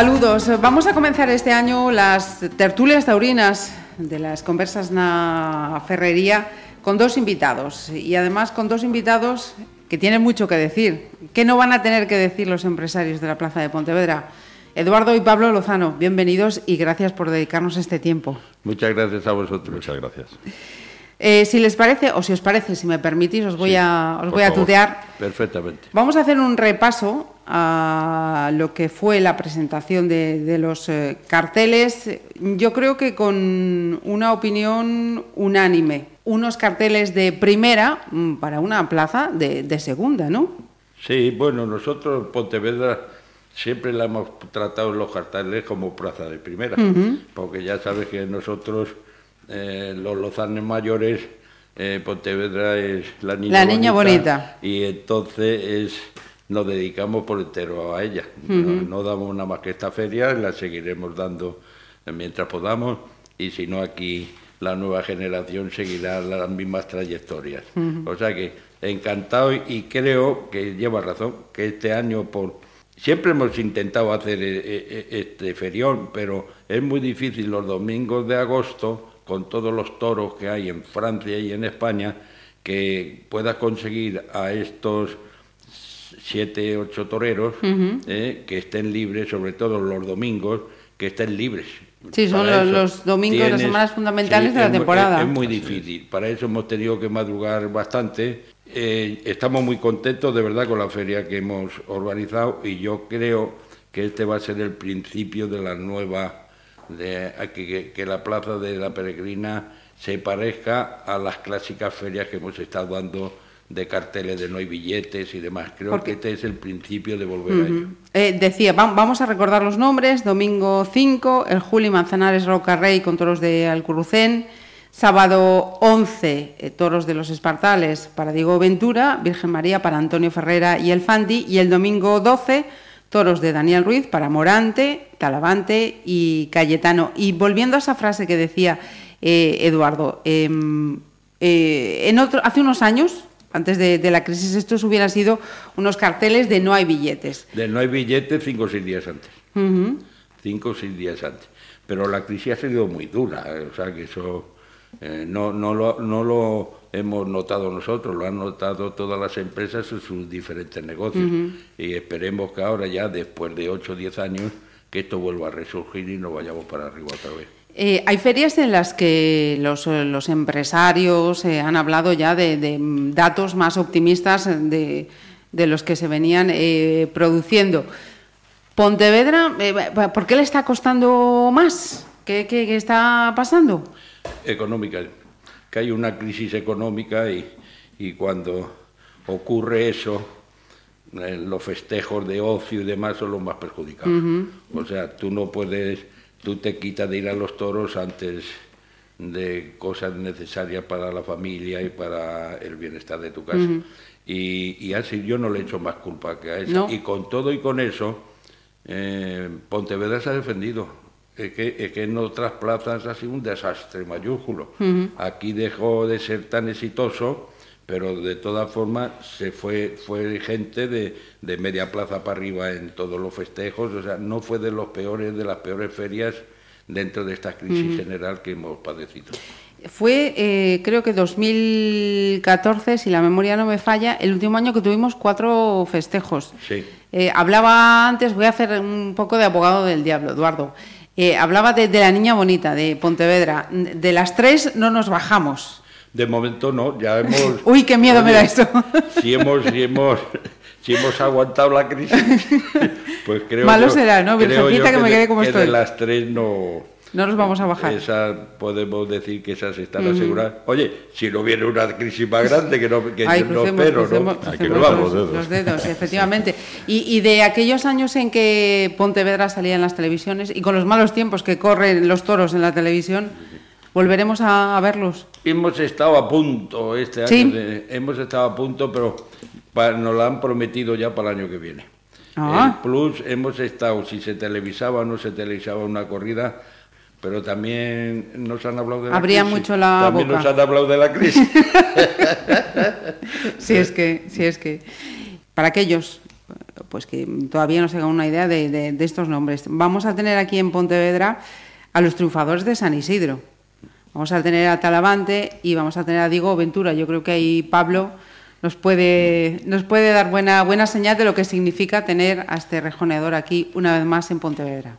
Saludos. Vamos a comenzar este año las tertulias taurinas de las conversas na ferrería con dos invitados y además con dos invitados que tienen mucho que decir. ¿Qué no van a tener que decir los empresarios de la Plaza de Pontevedra? Eduardo y Pablo Lozano, bienvenidos y gracias por dedicarnos este tiempo. Muchas gracias a vosotros. Muchas gracias. Eh, si les parece, o si os parece, si me permitís, os voy Sí, a, os voy a favor. tutear. Perfectamente. Vamos a hacer un repaso a lo que fue la presentación de, de los eh, carteles. Yo creo que con una opinión unánime. Unos carteles de primera mm, para una plaza de, de segunda, ¿no? Sí, bueno, nosotros Pontevedra siempre la hemos tratado en los carteles como plaza de primera, porque ya sabes que nosotros, eh, los lozanes mayores, eh, Pontevedra es la niña, La niña bonita. y entonces es, nos dedicamos por entero a ella. no, no damos nada más que esta feria, la seguiremos dando mientras podamos, y si no aquí la nueva generación seguirá las mismas trayectorias. O sea que encantado y- creo que lleva razón, que este año por... Siempre hemos intentado hacer eh, eh, este ferión, pero es muy difícil los domingos de agosto, con todos los toros que hay en Francia y en España, que puedas conseguir a estos siete, ocho toreros eh, que estén libres, sobre todo los domingos, que estén libres. Sí, son los- los domingos, las semanas fundamentales de la es temporada. Es, muy difícil. Para eso hemos tenido que madrugar bastante. Eh, estamos muy contentos, de verdad, con la feria que hemos organizado y yo creo que este va a ser el principio de la nueva, de, que- que la Plaza de la Peregrina se parezca a las clásicas ferias que hemos estado dando de carteles de no hay billetes y demás. Creo Porque- que este es el principio de volver a ello. Eh, decía, va- vamos a recordar los nombres. Domingo 5, el Juli Manzanares Roca Rey con toros de Alcurucén. Sábado 11, eh, toros de los Espartales para Diego Ventura. Virgen María para Antonio Ferrera y el Fandi. Y el domingo 12, toros de Daniel Ruiz para Morante, Talavante y Cayetano. Y volviendo a esa frase que decía eh, Eduardo, em, en otro, hace unos años, antes de, de la crisis, estos hubieran sido unos carteles de no hay billetes. De no hay billetes cinco o seis días antes. Cinco o seis días antes. Pero la crisis ha sido muy dura, eh, o sea que eso eh, no, no, lo, no lo hemos notado nosotros, lo han notado todas las empresas en sus diferentes negocios. Y esperemos que ahora ya, después de 8 o 10 años, que esto vuelva a resurgir y no vayamos para arriba otra vez. Eh, hay ferias en las que los, eh, los empresarios eh, han hablado ya de, de, datos más optimistas de, de los que se venían eh, produciendo. Pontevedra, ¿por qué le está costando más? ¿Qué, qué- qué está pasando? económica, que hay una crisis económica y, y cuando ocurre eso, los festejos de ocio y demás son los más perjudicados. O sea, tú no puedes, tú te quitas de ir a los toros antes de cosas necesarias para la familia y para el bienestar de tu casa. y, y así yo no le echo más culpa que a eso. No. Y con todo y con eso, eh, Pontevedra se ha defendido. Es que, es que en otras plazas ha sido un desastre mayúsculo. Aquí dejó de ser tan exitoso, pero de todas formas se fue, fue gente de, de media plaza para arriba en todos los festejos. O sea, no fue de los peores, de las peores ferias dentro de esta crisis general que hemos padecido. Fue, eh, creo que 2014, si la memoria no me falla, el último año que tuvimos cuatro festejos. Sí. Eh, hablaba antes, voy a hacer un poco de abogado del diablo, Eduardo. Eh, hablaba de, de la niña bonita, de Pontevedra. De las tres no nos bajamos. De momento no, ya hemos... Uy, qué miedo me da esto. Si hemos, si hemos, si hemos aguantado la crisis, pues creo Malo yo- será, ¿no? Virgencita yo que me de- quede como que estoy. de las tres no, No nos vamos a bajar. Esa podemos decir que esas están aseguradas. Oye, si no viene una crisis más grande que no, que Ay, no crucemos, espero, crucemos, ¿no? Que crucemos los, los dedos. los dedos, efectivamente. Y, y de aquellos años en que Pontevedra salía en las televisiones y con los malos tiempos que corren los toros en la televisión, volveremos a, a verlos. Hemos estado a punto este año, Sí. de- hemos estado a punto, pero pa- nos la han prometido ya para el año que viene. Ah. El Plus hemos estado, si se televisaba o no se televisaba una corrida, pero también nos han hablado de la Abría crisis. mucho la También boca. nos han hablado de la crisis. Si es que, si es que. Para aquellos pues que todavía no se hagan una idea de, de- de estos nombres. Vamos a tener aquí en Pontevedra a los triunfadores de San Isidro. Vamos a tener a Talavante y vamos a tener a Diego Ventura. Yo creo que ahí Pablo nos puede, nos puede dar buena, buena señal de lo que significa tener a este rejoneador aquí una vez más en Pontevedra.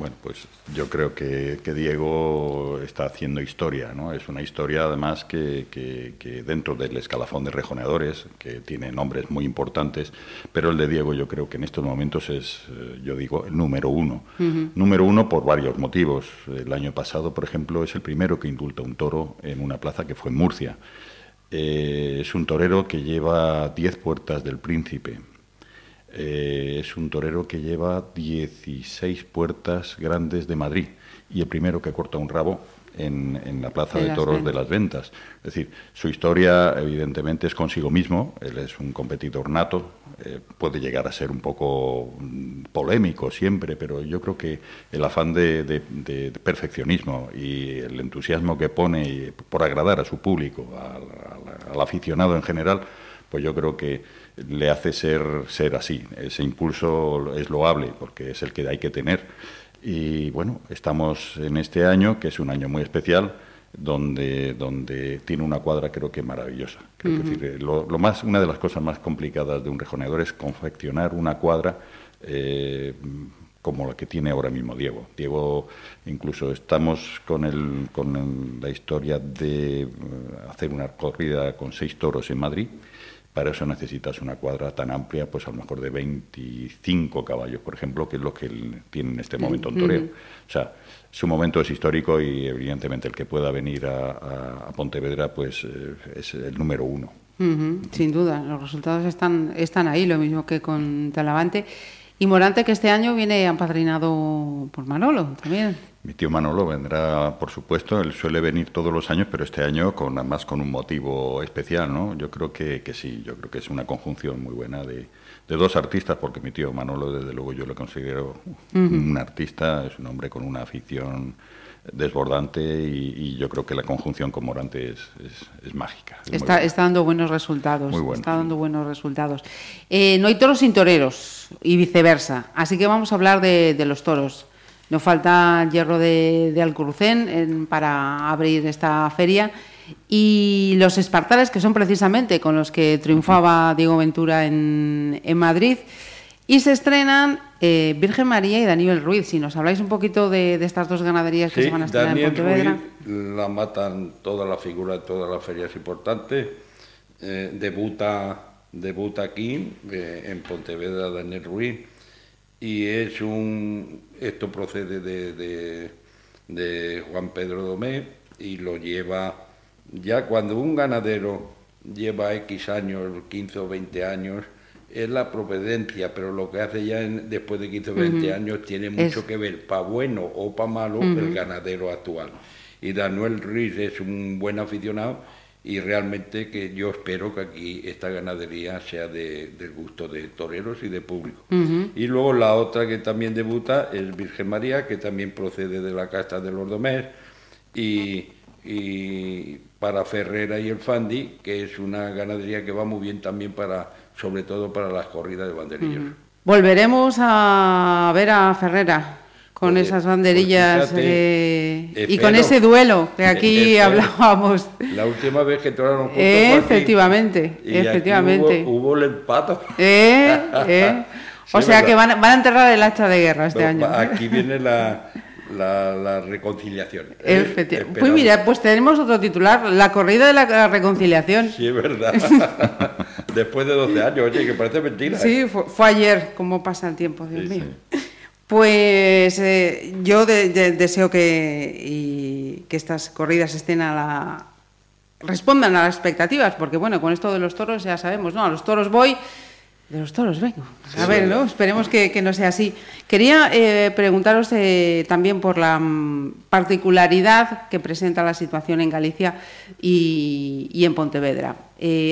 Bueno, pues yo creo que, que Diego está haciendo historia, ¿no? Es una historia además que, que- que dentro del escalafón de rejoneadores, que tiene nombres muy importantes, pero el de Diego yo creo que en estos momentos es, eh, yo digo, el número uno. Número uno por varios motivos. El año pasado, por ejemplo, es el primero que indulta un toro en una plaza que fue en Murcia. Eh, es un torero que lleva 10 puertas del príncipe. Eh, es un torero que lleva 16 puertas grandes de Madrid y el primero que corta un rabo en, en la Plaza De Toros Ventas. de las Ventas. Es decir, su historia evidentemente es consigo mismo, él es un competidor nato, eh, puede llegar a ser un poco mm, polémico siempre, pero yo creo que el afán de, de- de perfeccionismo y el entusiasmo que pone por agradar a su público, al, al- al aficionado en general, pues yo creo que le hace ser, ser así. Ese impulso es loable porque es el que hay que tener. Y bueno, estamos en este año, que es un año muy especial, donde, donde tiene una cuadra creo que maravillosa. Creo que decir, lo, lo más, una de las cosas más complicadas de un rejoneador es confeccionar una cuadra eh, como la que tiene ahora mismo Diego. Diego, incluso estamos con, el, con el- la historia de eh, hacer una corrida con seis toros en Madrid. Para eso necesitas una cuadra tan amplia, pues a lo mejor de 25 caballos, por ejemplo, que es lo que tiene en este momento en toreo. O sea, su momento es histórico y evidentemente el que pueda venir a, a- a Pontevedra, pues eh, es el número uno. Sin duda, los resultados están, están ahí, lo mismo que con Talavante. Y Morante, que este año viene apadrinado por Manolo también. Mi tío Manolo vendrá, por supuesto, él suele venir todos los años, pero este año con además con un motivo especial, ¿no? Yo creo que, que sí, yo creo que es una conjunción muy buena de, de dos artistas, porque mi tío Manolo, desde luego, yo lo considero un artista, es un hombre con una afición desbordante y, y yo creo que la conjunción con Morante es, es, es mágica. es Está, está dando buenos resultados. Muy bueno, está sí. dando buenos resultados. Eh, no hay toros sin toreros y viceversa. Así que vamos a hablar de, de los toros. Nos falta hierro de, de en- para abrir esta feria. Y los espartales, que son precisamente con los que triunfaba Diego Ventura en, en Madrid. Y se estrenan eh, Virgen María y Daniel Ruiz. Si nos habláis un poquito de, de estas dos ganaderías que Sí, se van a estrenar en Pontevedra. Ruiz la matan todas las figuras de todas las ferias importantes. Eh, debuta, debuta aquí, eh, en Pontevedra, Daniel Ruiz. Y es un. Esto procede de, de- de Juan Pedro Domé y lo lleva. Ya cuando un ganadero lleva X años, 15 o 20 años, es la providencia, pero lo que hace ya en- después de 15 o 20 años tiene mucho Es- que ver, para bueno o para malo, el ganadero actual. Y Daniel Ruiz es un buen aficionado y realmente que yo espero que aquí esta ganadería sea de, del gusto de toreros y de público. Y luego la otra que también debuta es Virgen María, que también procede de la casta de los Domés, y, y para Ferrera y el Fandi, que es una ganadería que va muy bien también para, sobre todo para las corridas de banderillos. Volveremos a ver a Ferrera con Pues, esas banderillas pues fíjate, eh, y espero. con ese duelo que aquí Espero. hablábamos. La última vez que toraron juntos Eh, efectivamente, y efectivamente. hubo, hubo el empato. Eh, eh. O Sí, sea ¿verdad? que van, a- van a enterrar el hacha de guerra este año. Aquí viene la, la, la reconciliación. Efecti- Esperamos. Pues mira, pues tenemos otro titular, la corrida de la reconciliación. Sí, es verdad. Después de 12 años, oye, que parece mentira. ¿eh? Sí, fue, fue ayer, cómo pasa el tiempo, Dios Sí, mío. Pues eh, yo deseo que, que estas corridas estén a la, respondan a las expectativas, porque bueno, con esto de los toros ya sabemos, ¿no? A los toros voy, de los toros vengo. A ver, ¿no? Esperemos que, no sea así. Quería eh, preguntaros eh, también por la mm, particularidad que presenta la situación en Galicia y, en Pontevedra.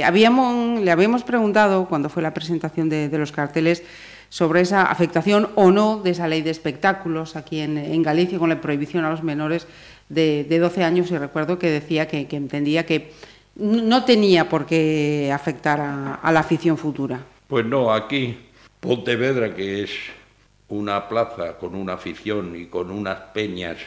habíamos, le habíamos preguntado, cuando fue la presentación de los carteles, sobre esa afectación o no de esa ley de espectáculos aquí en, Galicia con la prohibición a los menores de, 12 años y recuerdo que decía que, entendía que no tenía por qué afectar a, la afición futura. Pues no, aquí Pontevedra, que es una plaza con una afición y con unas peñas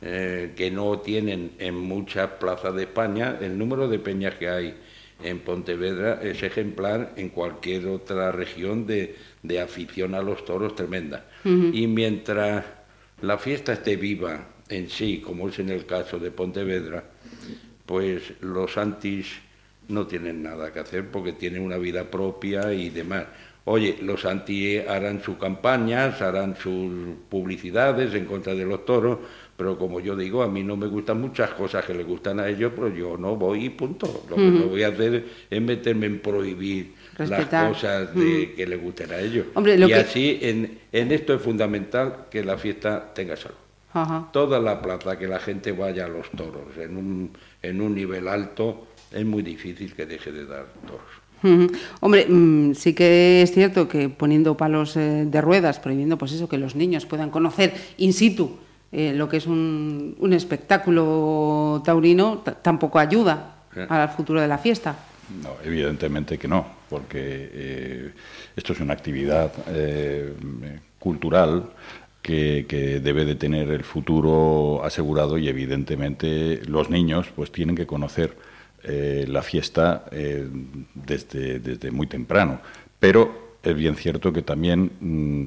eh, que no tienen en muchas plazas de España, el número de peñas que hay en Pontevedra es ejemplar en cualquier otra región de, afición a los toros tremenda. Y mientras la fiesta esté viva en sí, como es en el caso de Pontevedra, pues los antis no tienen nada que hacer porque tienen una vida propia y demás. Oye, los anti harán sus campañas, harán sus publicidades en contra de los toros, pero como yo digo, a mí no me gustan muchas cosas que le gustan a ellos, pero yo no voy y punto. Lo que no voy a hacer es meterme en prohibir las cosas de, que les gusten a ellos. y así, en, en, esto es fundamental que la fiesta tenga salud. Toda la plaza, que la gente vaya a los toros en un, en un nivel alto, es muy difícil que deje de dar toros. Hombre, mm, sí que es cierto que poniendo palos eh, de ruedas, prohibiendo pues eso, que los niños puedan conocer in situ eh, lo que es un, un espectáculo taurino tampoco ayuda al futuro de la fiesta. No, evidentemente que no, porque eh, esto es una actividad eh, cultural que, que, debe de tener el futuro asegurado y evidentemente los niños pues tienen que conocer la fiesta desde, desde muy temprano. Pero es bien cierto que también mm,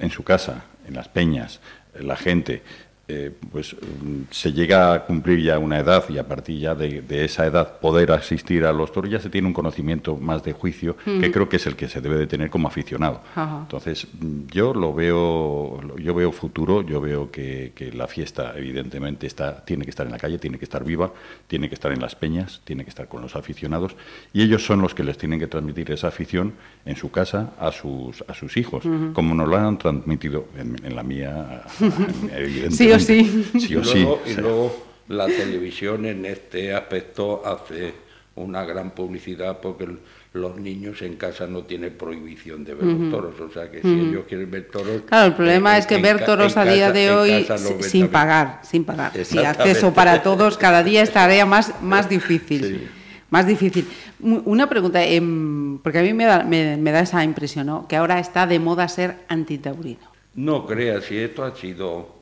en su casa, en las peñas, la gente eh, pues mm, se llega a cumplir ya una edad y a partir ya de, esa edad poder asistir a los toros ya se tiene un conocimiento más de juicio que creo que es el que se debe de tener como aficionado. Entonces mm, yo lo veo, yo veo futuro, yo veo que, la fiesta evidentemente está, tiene que estar en la calle, tiene que estar viva, tiene que estar en las peñas, tiene que estar con los aficionados y ellos son los que les tienen que transmitir esa afición en su casa a sus, a sus hijos, como nos lo han transmitido en, la mía, evidentemente. sí. Y, luego, la televisión en este aspecto hace una gran publicidad porque los niños en casa no tienen prohibición de ver los toros, o sea que si ellos quieren ver toros... Claro, el problema es que ver toros a día de hoy sin pagar, sin pagar. Si acceso para todos cada día es tarea más, más difícil. Más difícil. Una pregunta, em, porque a mí me da, me, da esa impresión, ¿no? que ahora está de moda ser antitaurino. No creas, si esto ha sido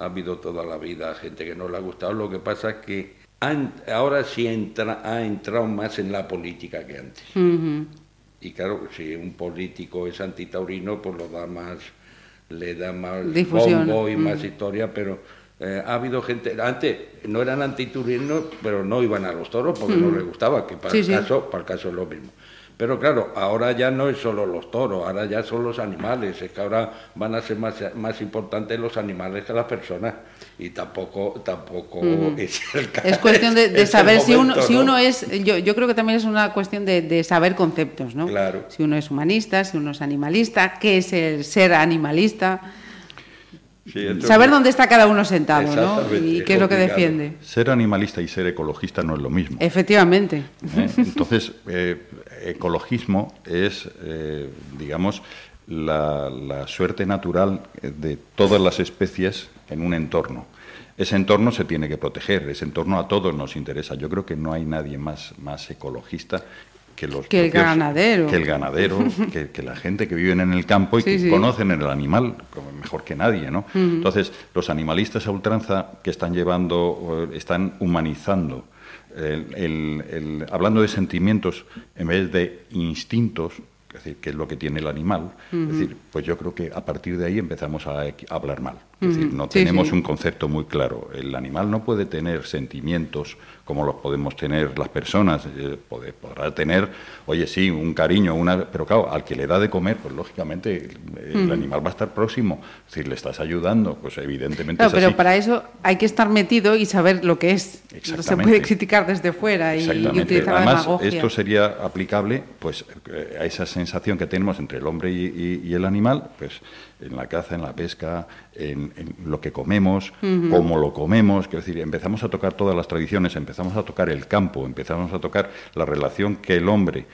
ha habido toda la vida gente que no le ha gustado, lo que pasa es que ahora sí entra, ha entrado más en la política que antes. Y claro, si un político es antitaurino, pues lo da más, le da más Difusión. bombo y más historia, pero eh, ha habido gente, antes no eran antitaurinos, pero no iban a los toros porque no les gustaba, que para, el caso, para el caso es lo mismo. Pero claro, ahora ya no es solo los toros, ahora ya son los animales, es que ahora van a ser más, más importantes los animales que las personas y tampoco tampoco es el caso. Es cuestión de, saber si uno, si uno es, yo, yo creo que también es una cuestión de, saber conceptos, ¿no? Claro. Si uno es humanista, si uno es animalista, qué es el ser animalista. Saber dónde está cada uno sentado, ¿no? Y qué es, lo que defiende. Ser animalista y ser ecologista no es lo mismo. Efectivamente. ¿Eh? Entonces, eh, ecologismo es, eh, digamos, la, suerte natural de todas las especies en un entorno. Ese entorno se tiene que proteger, ese entorno a todos nos interesa. Yo creo que no hay nadie más, más ecologista que, los que el ganadero, que el ganadero, que, la gente que vive en el campo y que conocen el animal mejor que nadie, ¿no? Entonces, los animalistas a ultranza que están llevando, están humanizando el, hablando de sentimientos en vez de instintos, es decir, que es lo que tiene el animal, es decir, pues yo creo que a partir de ahí empezamos a, hablar mal. Es decir, no tenemos un concepto muy claro. El animal no puede tener sentimientos como los podemos tener las personas. Eh, podrá tener, oye, sí, un cariño, una, pero claro, al que le da de comer, pues lógicamente el, animal va a estar próximo. Es decir, le estás ayudando, pues evidentemente. Claro, pero para eso hay que estar metido y saber lo que es. No se puede criticar desde fuera y, utilizar Además, la esto sería aplicable, pues, eh, a esa sensación que tenemos entre el hombre y el animal, pues en la caza, en la pesca, en, lo que comemos, cómo lo comemos. Quiero decir, empezamos a tocar todas las tradiciones, empezamos a tocar el campo, empezamos a tocar la relación que el hombre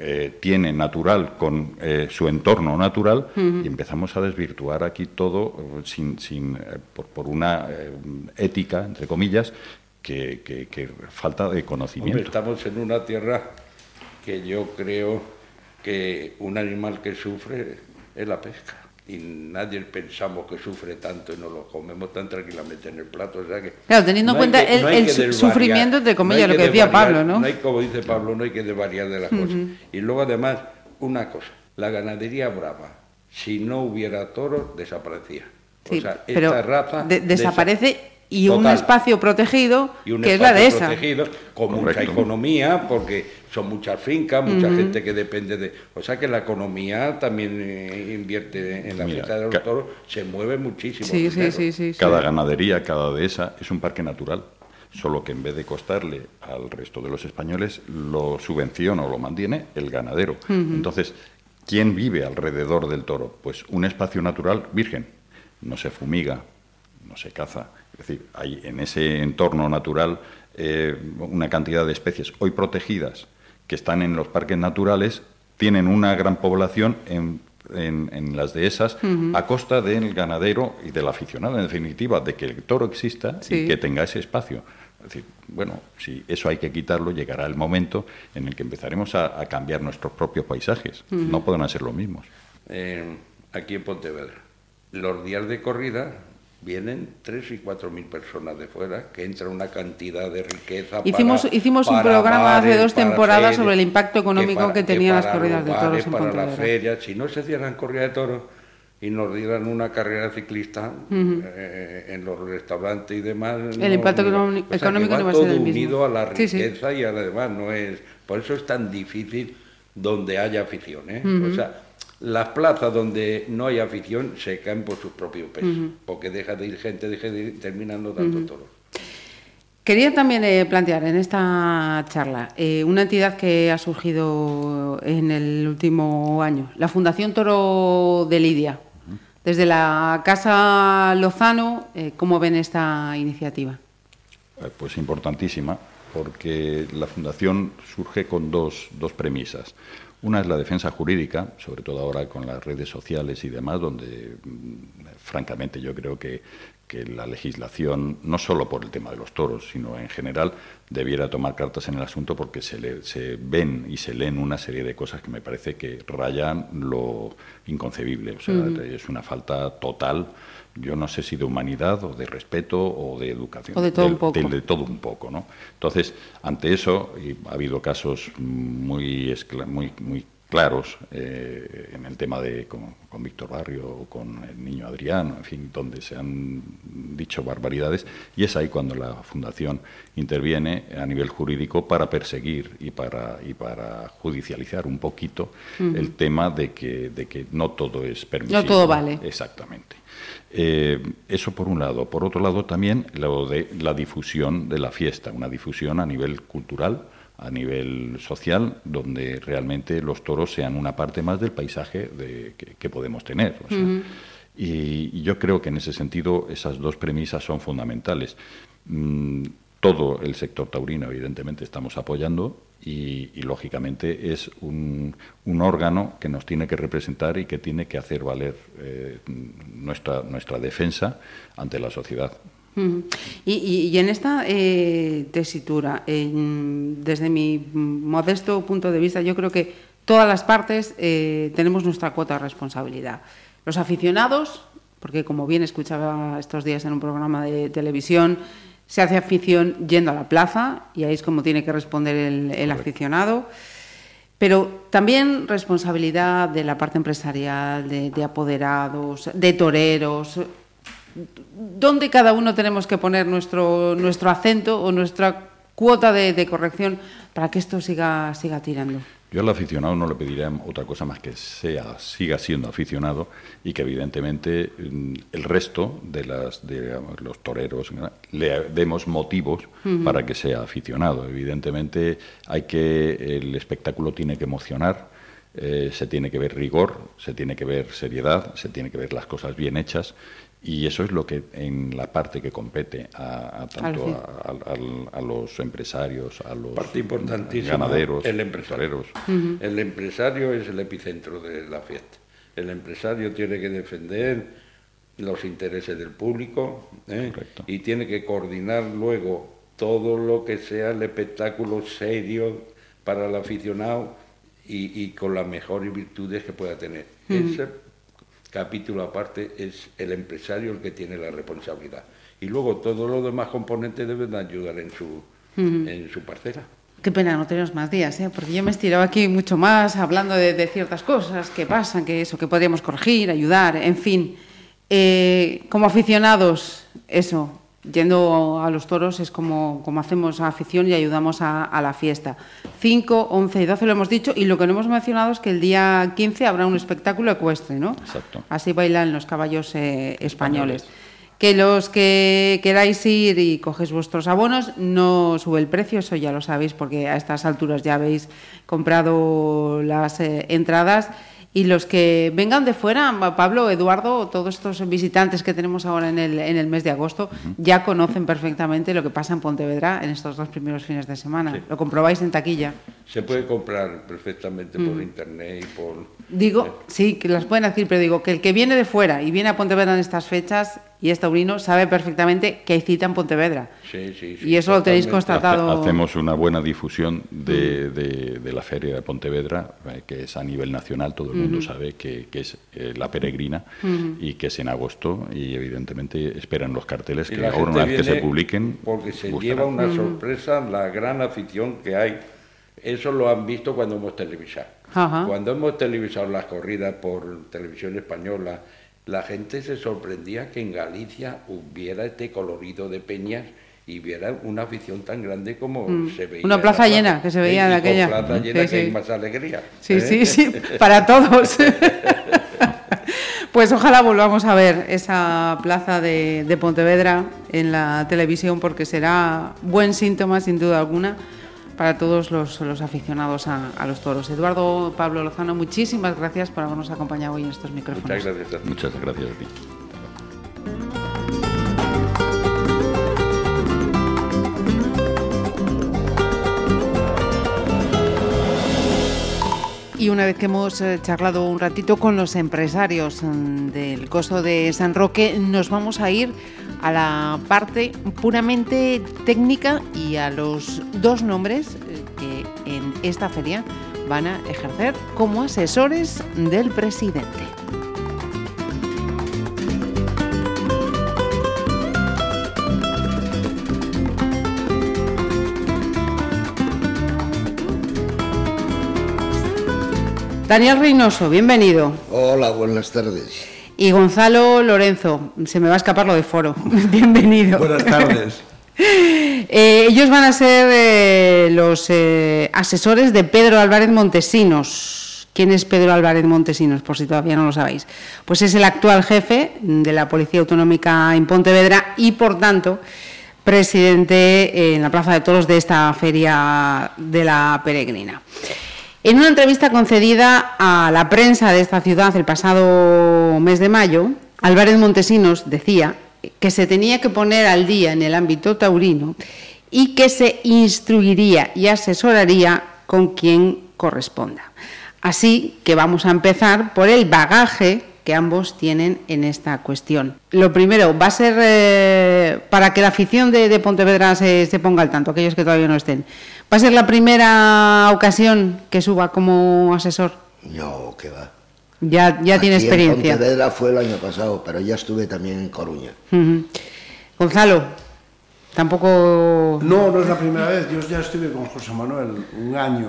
eh, tiene natural con eh, su entorno natural y empezamos a desvirtuar aquí todo eh, sin, sin por, una ética, entre comillas, que, falta de conocimiento. estamos en una tierra que yo creo que un animal que sufre es la pesca y nadie pensamos que sufre tanto y nos lo comemos tan tranquilamente en el plato. O sea que claro, teniendo en cuenta el, sufrimiento, entre comillas, lo que, decía Pablo, ¿no? No hay, como dice Pablo, no hay que desvariar de las cosas. Y luego, además, una cosa, la ganadería brava, si no hubiera toros, desaparecía. o sea, esta raza... desaparece y un espacio protegido que es la de esa. protegido con mucha economía porque son muchas fincas, mucha gente que depende de, o sea que la economía también eh, invierte en la fiesta de los toros, se mueve muchísimo. Sí, sí, sí, cada ganadería, cada dehesa es un parque natural, solo que en vez de costarle al resto de los españoles lo subvenciona o lo mantiene el ganadero. Entonces, ¿quién vive alrededor del toro? Pues un espacio natural virgen, no se fumiga, no se caza es decir, hay en ese entorno natural eh, una cantidad de especies hoy protegidas que están en los parques naturales, tienen una gran población en, las dehesas a costa del ganadero y del aficionado, en definitiva, de que el toro exista y que tenga ese espacio. Es decir, bueno, si eso hay que quitarlo, llegará el momento en el que empezaremos a, cambiar nuestros propios paisajes. No podrán ser los mismos. Eh, aquí en Pontevedra, los días de corrida vienen tres y cuatro mil personas de fuera, que entra una cantidad de riqueza. Hicimos, hicimos un programa hace dos temporadas sobre el impacto económico que, tenían las corridas de toros en para. Si no se hicieran corridas de toros y nos dieran una carrera ciclista eh, en los restaurantes y demás. El impacto económico no va a ser el mismo. unido a la riqueza y a la demás. No es, por eso es tan difícil donde haya afición. ¿eh? O sea, las plazas donde no hay afición se caen por sus propios pesos, porque deja de ir gente, deja de ir terminando tanto todo. Quería también eh, plantear en esta charla eh, una entidad que ha surgido en el último año, la Fundación Toro de Lidia. Desde la Casa Lozano, eh, ¿cómo ven esta iniciativa? Pues importantísima, porque la Fundación surge con dos, dos premisas. Una es la defensa jurídica, sobre todo ahora con las redes sociales y demás, donde mm, francamente yo creo que, la legislación, no solo por el tema de los toros, sino en general, debiera tomar cartas en el asunto porque se, se ven y se leen una serie de cosas que me parece que rayan lo inconcebible. O sea, es una falta total yo no sé si de humanidad o de respeto o de educación. O de todo un poco. De, todo un poco, ¿no? Entonces, ante eso, y ha habido casos muy, muy, muy claros eh, en el tema de con, Víctor Barrio o con el niño Adrián, en fin, donde se han dicho barbaridades, y es ahí cuando la Fundación interviene a nivel jurídico para perseguir y para, y para judicializar un poquito el tema de que, de que no todo es permisible. No todo vale. Exactamente. Eh, eso por un lado. Por otro lado también lo de la difusión de la fiesta, una difusión a nivel cultural, a nivel social, donde realmente los toros sean una parte más del paisaje de, que, podemos tener. y, yo creo que en ese sentido esas dos premisas son fundamentales. Mm, todo el sector taurino, evidentemente, estamos apoyando y, lógicamente, es un, un, órgano que nos tiene que representar y que tiene que hacer valer eh, nuestra, nuestra defensa ante la sociedad. Y, en esta eh, tesitura, desde mi modesto punto de vista, yo creo que todas las partes eh, tenemos nuestra cuota de responsabilidad. Los aficionados, porque como bien escuchaba estos días en un programa de televisión, se hace afición yendo a la plaza y ahí es como tiene que responder el, aficionado. Pero también responsabilidad de la parte empresarial, de, apoderados, de toreros. ¿Dónde cada uno tenemos que poner nuestro, nuestro acento o nuestra cuota de, de corrección para que esto siga, siga tirando? Yo al aficionado no le pediría otra cosa más que sea, siga siendo aficionado y que evidentemente mm, el resto de, las, de los toreros le demos motivos para que sea aficionado. Evidentemente hay que el espectáculo tiene que emocionar, eh, se tiene que ver rigor, se tiene que ver seriedad, se tiene que ver las cosas bien hechas y eso es lo que en la parte que compete a, tanto a, los empresarios, a los ganaderos, el empresario. El empresario es el epicentro de la fiesta. El empresario tiene que defender los intereses del público ¿eh? y tiene que coordinar luego todo lo que sea el espectáculo serio para el aficionado y, con las mejores virtudes que pueda tener capítulo aparte es el empresario el que tiene la responsabilidad. Y luego todos los demás componentes deben ayudar en su, en su parcela. Qué pena no tenemos más días, ¿eh? porque yo me he estirado aquí mucho más hablando de, ciertas cosas que pasan, que eso, que podríamos corregir, ayudar, en fin. Eh, como aficionados, eso, yendo a los toros es como, como hacemos afición y ayudamos a, la fiesta. 5, 11 y 12 lo hemos dicho y lo que no hemos mencionado es que el día 15 habrá un espectáculo ecuestre, ¿no? Exacto. Así bailan los caballos eh, españoles. Que los que queráis ir y coges vuestros abonos, no sube el precio, eso ya lo sabéis porque a estas alturas ya habéis comprado las eh, entradas y los que vengan de fuera, Pablo, Eduardo, todos estos visitantes que tenemos ahora en el, en el mes de agosto, ya conocen perfectamente lo que pasa en Pontevedra en estos dos primeros fines de semana. Lo comprobáis en taquilla. Se puede comprar perfectamente por internet y por... Digo, eh. sí, que las pueden decir, pero digo que el que viene de fuera y viene a Pontevedra en estas fechas y es taurino, sabe perfectamente que hay cita en Pontevedra. Sí, sí, sí, y eso lo tenéis constatado. Hacemos una buena difusión de, de, la Feria de Pontevedra, eh, que es a nivel nacional, todo el mundo sabe que, que, es eh, la peregrina y que es en agosto y evidentemente esperan los carteles que ahora una vez que se publiquen. Porque se lleva una sorpresa la gran afición que hay. Eso lo han visto cuando hemos televisado. Cuando hemos televisado las corridas por televisión española, la gente se sorprendía que en Galicia hubiera este colorido de peñas y viera una afición tan grande como mm. se veía. Una plaza, llena, que se veía en aquella. Una plaza llena que hay más alegría. Sí, ¿eh? sí, sí, para todos. pues ojalá volvamos a ver esa plaza de, de Pontevedra en la televisión porque será buen síntoma, sin duda alguna para todos los, aficionados a, los toros. Eduardo Pablo Lozano, muchísimas gracias por habernos acompañado hoy en estos micrófonos. Muchas gracias. Muchas gracias a ti. Y una vez que hemos eh, charlado un ratito con los empresarios mm, del costo de San Roque, nos vamos a ir a la parte puramente técnica y a los dos nombres eh, que en esta feria van a ejercer como asesores del presidente. Daniel Reynoso, bienvenido. Hola, buenas tardes. Y Gonzalo Lorenzo, se me va a escapar lo de foro. Bienvenido. Buenas tardes. Eh, ellos van a ser eh, los eh, asesores de Pedro Álvarez Montesinos. ¿Quién es Pedro Álvarez Montesinos? Por si todavía no lo sabéis. Pues es el actual jefe de la Policía Autonómica en Pontevedra y, por tanto, presidente en la Plaza de Toros de esta feria de la Peregrina. En una entrevista concedida a la prensa de esta ciudad el pasado mes de mayo, Álvarez Montesinos decía que se tenía que poner al día en el ámbito taurino y que se instruiría y asesoraría con quien corresponda. Así que vamos a empezar por el bagaje que ambos tienen en esta cuestión. Lo primero, va a ser eh, para que la afición de, Pontevedra se, se ponga al tanto, aquellos que todavía no estén. ¿Va a ser la primera ocasión que suba como asesor? No, que va. Ya, ya tiene experiencia. En Pontevedra fue el año pasado, pero ya estuve también en Coruña. Gonzalo, Tampoco... No, no es la primera vez. Yo ya estuve con José Manuel un año.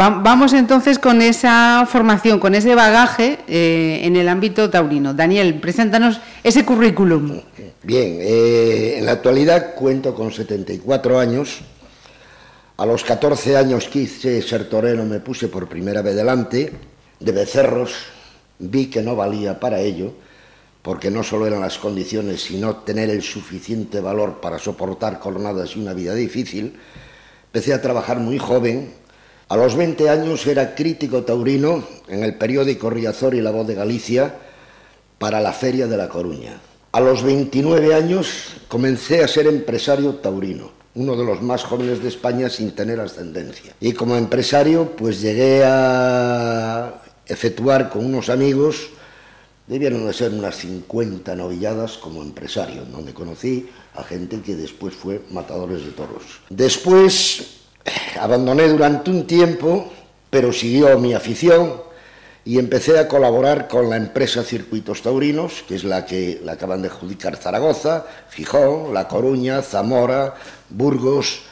Va- Vamos entonces con esa formación, con ese bagaje eh, en el ámbito taurino. Daniel, preséntanos ese currículum. Bien, eh, en la actualidad cuento con 74 años. A los 14 años quise ser torero, me puse por primera vez delante de becerros. Vi que no valía para ello, porque no solo eran las condiciones, sino tener el suficiente valor para soportar jornadas y una vida difícil. Empecé a trabajar muy joven. A los 20 años era crítico taurino en el periódico Riazor y La Voz de Galicia para la Feria de La Coruña. A los 29 años comencé a ser empresario taurino, uno de los más jóvenes de España sin tener ascendencia. Y como empresario, pues llegué a efectuar con unos amigos, debieron de ser unas 50 novilladas como empresario, donde conocí a gente que después fue matadores de toros. Después abandoné durante un tiempo, pero siguió mi afición y empecé a colaborar con la empresa Circuitos Taurinos, que es la que la acaban de adjudicar Zaragoza, Gijón, La Coruña, Zamora, Burgos.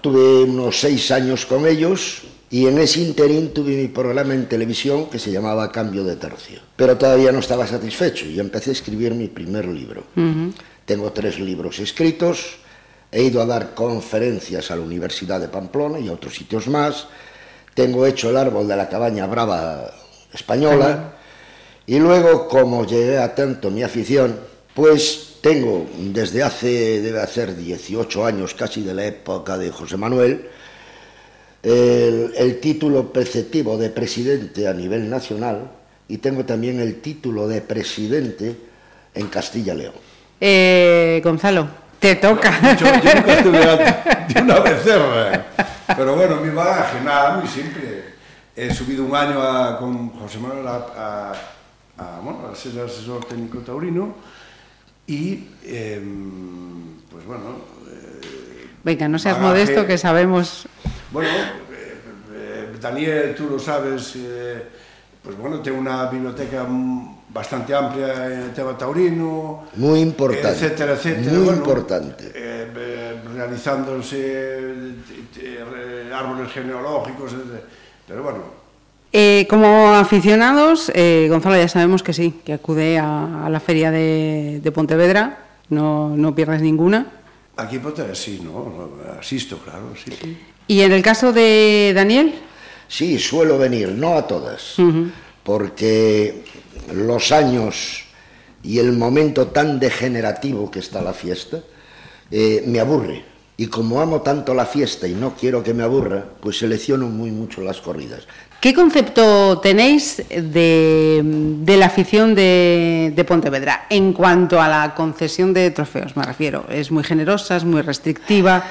Tuve unos seis años con ellos y en ese interín tuve mi programa en televisión que se llamaba Cambio de Tercio. Pero todavía no estaba satisfecho y empecé a escribir mi primer libro. Tengo tres libros escritos, he ido a dar conferencias a la Universidad de Pamplona y a otros sitios más. Tengo hecho el árbol de la cabaña brava española. Y luego, como llegué a tanto mi afición, pues tengo desde hace, debe hacer 18 años casi de la época de José Manuel, el, el título preceptivo de presidente a nivel nacional y tengo también el título de presidente en Castilla-León. Eh, Gonzalo, te toca. Yo, yo nunca estuve de una becerra. Pero bueno, mi bagaje, nada, muy simple. He subido un año a- con José Manuel a, a- a, bueno, a ser asesor técnico taurino y, em, pues bueno, eh, Venga, no seas Bagaje. modesto que sabemos... Bueno, eh, eh, Daniel, tú lo sabes, eh, pues bueno, tengo una biblioteca mm, bastante amplia en el tema taurino, Muy importante, etcétera, etcétera. muy bueno, importante. eh, eh, realizándose eh, árboles genealógicos, eh, pero bueno, Eh, como aficionados, eh, Gonzalo, ya sabemos que sí, que acude a, a la feria de, de Pontevedra, no, no pierdes ninguna. aquí Potter sí, ¿no? Asisto, claro, sí, sí. Y en el caso de Daniel, Sí, suelo venir, no a todas, porque los años y el momento tan degenerativo que está la fiesta eh, me aburre. Y como amo tanto la fiesta y no quiero que me aburra, pues selecciono muy mucho las corridas. ¿qué concepto tenéis de, de la afición de, de Pontevedra en cuanto a la concesión de trofeos? Me refiero, es muy generosa, es muy restrictiva.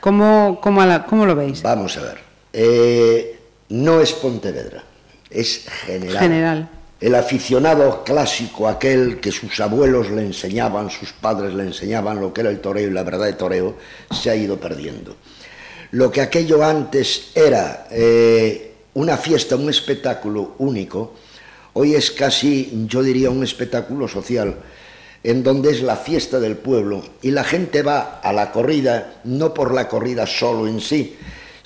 ¿Cómo, cómo, a la- cómo lo veis? Vamos a ver, eh, no es Pontevedra, es general. General. El aficionado clásico, aquel que sus abuelos le enseñaban, sus padres le enseñaban lo que era el toreo y la verdad de toreo, se ha ido perdiendo. Lo que aquello antes era eh, una fiesta, un espectáculo único, hoy es casi, yo diría, un espectáculo social, en donde es la fiesta del pueblo y la gente va a la corrida no por la corrida solo en sí,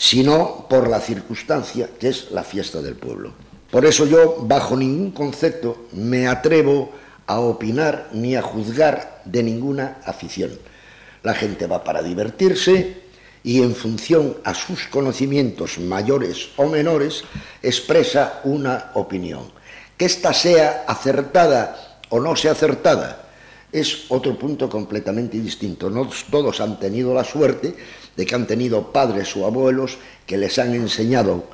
sino por la circunstancia que es la fiesta del pueblo. Por eso yo, bajo ningún concepto, me atrevo a opinar ni a juzgar de ninguna afición. La gente va para divertirse y en función a sus conocimientos mayores o menores expresa una opinión. Que ésta sea acertada o no sea acertada es otro punto completamente distinto. No todos han tenido la suerte de que han tenido padres o abuelos que les han enseñado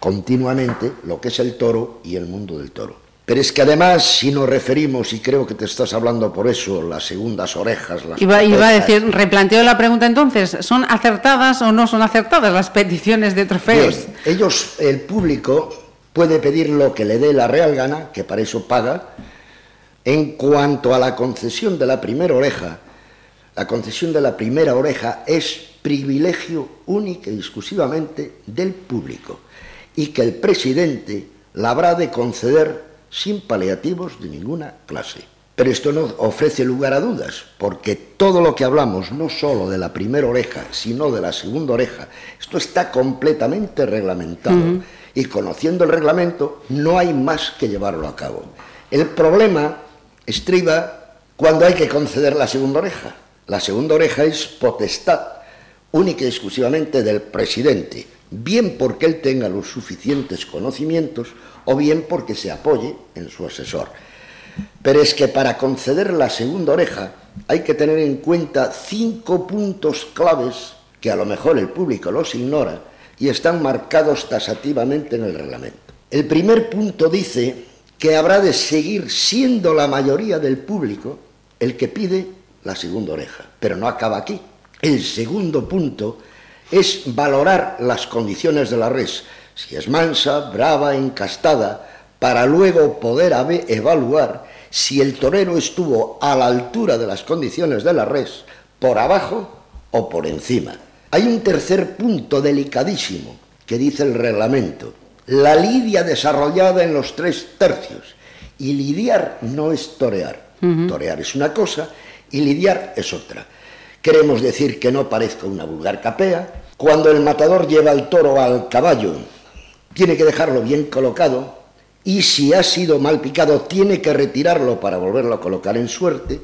continuamente lo que es el toro y el mundo del toro. Pero es que además, si nos referimos, y creo que te estás hablando por eso, las segundas orejas, las Iba, iba a decir, replanteo la pregunta entonces, ¿son acertadas o no son acertadas las peticiones de trofeos? Bien, ellos, el público, puede pedir lo que le dé la real gana, que para eso paga. En cuanto a la concesión de la primera oreja, la concesión de la primera oreja es privilegio único y exclusivamente del público y que el presidente la habrá de conceder sin paliativos de ninguna clase. Pero esto no ofrece lugar a dudas, porque todo lo que hablamos, no solo de la primera oreja, sino de la segunda oreja, esto está completamente reglamentado. Y conociendo el reglamento, no hay más que llevarlo a cabo. El problema estriba cuando hay que conceder la segunda oreja. La segunda oreja es potestad única y exclusivamente del presidente, bien porque él tenga los suficientes conocimientos o bien porque se apoye en su asesor. Pero es que para conceder la segunda oreja hay que tener en cuenta cinco puntos claves que a lo mejor el público los ignora y están marcados tasativamente en el reglamento. El primer punto dice que habrá de seguir siendo la mayoría del público el que pide la segunda oreja, pero no acaba aquí. El segundo punto es valorar las condiciones de la res, si es mansa, brava, encastada, para luego poder evaluar si el torero estuvo a la altura de las condiciones de la res, por abajo o por encima. Hay un tercer punto delicadísimo que dice el reglamento. La lidia desarrollada en los tres tercios. Y lidiar no es torear. Torear es una cosa y lidiar es otra. Queremos decir que no parezca una vulgar capea. Cuando el matador lleva el toro al caballo, tiene que dejarlo bien colocado y si ha sido mal picado tiene que retirarlo para volverlo a colocar en suerte,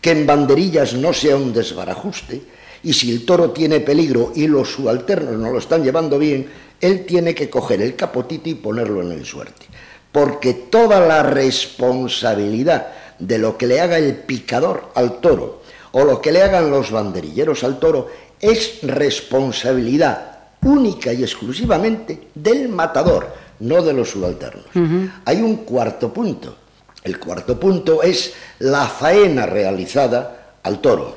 que en banderillas no sea un desbarajuste y si el toro tiene peligro y los subalternos no lo están llevando bien, él tiene que coger el capotito y ponerlo en el suerte. Porque toda la responsabilidad de lo que le haga el picador al toro o lo que le hagan los banderilleros al toro es responsabilidad única y exclusivamente del matador, no de los subalternos. Hay un cuarto punto. El cuarto punto es la faena realizada al toro.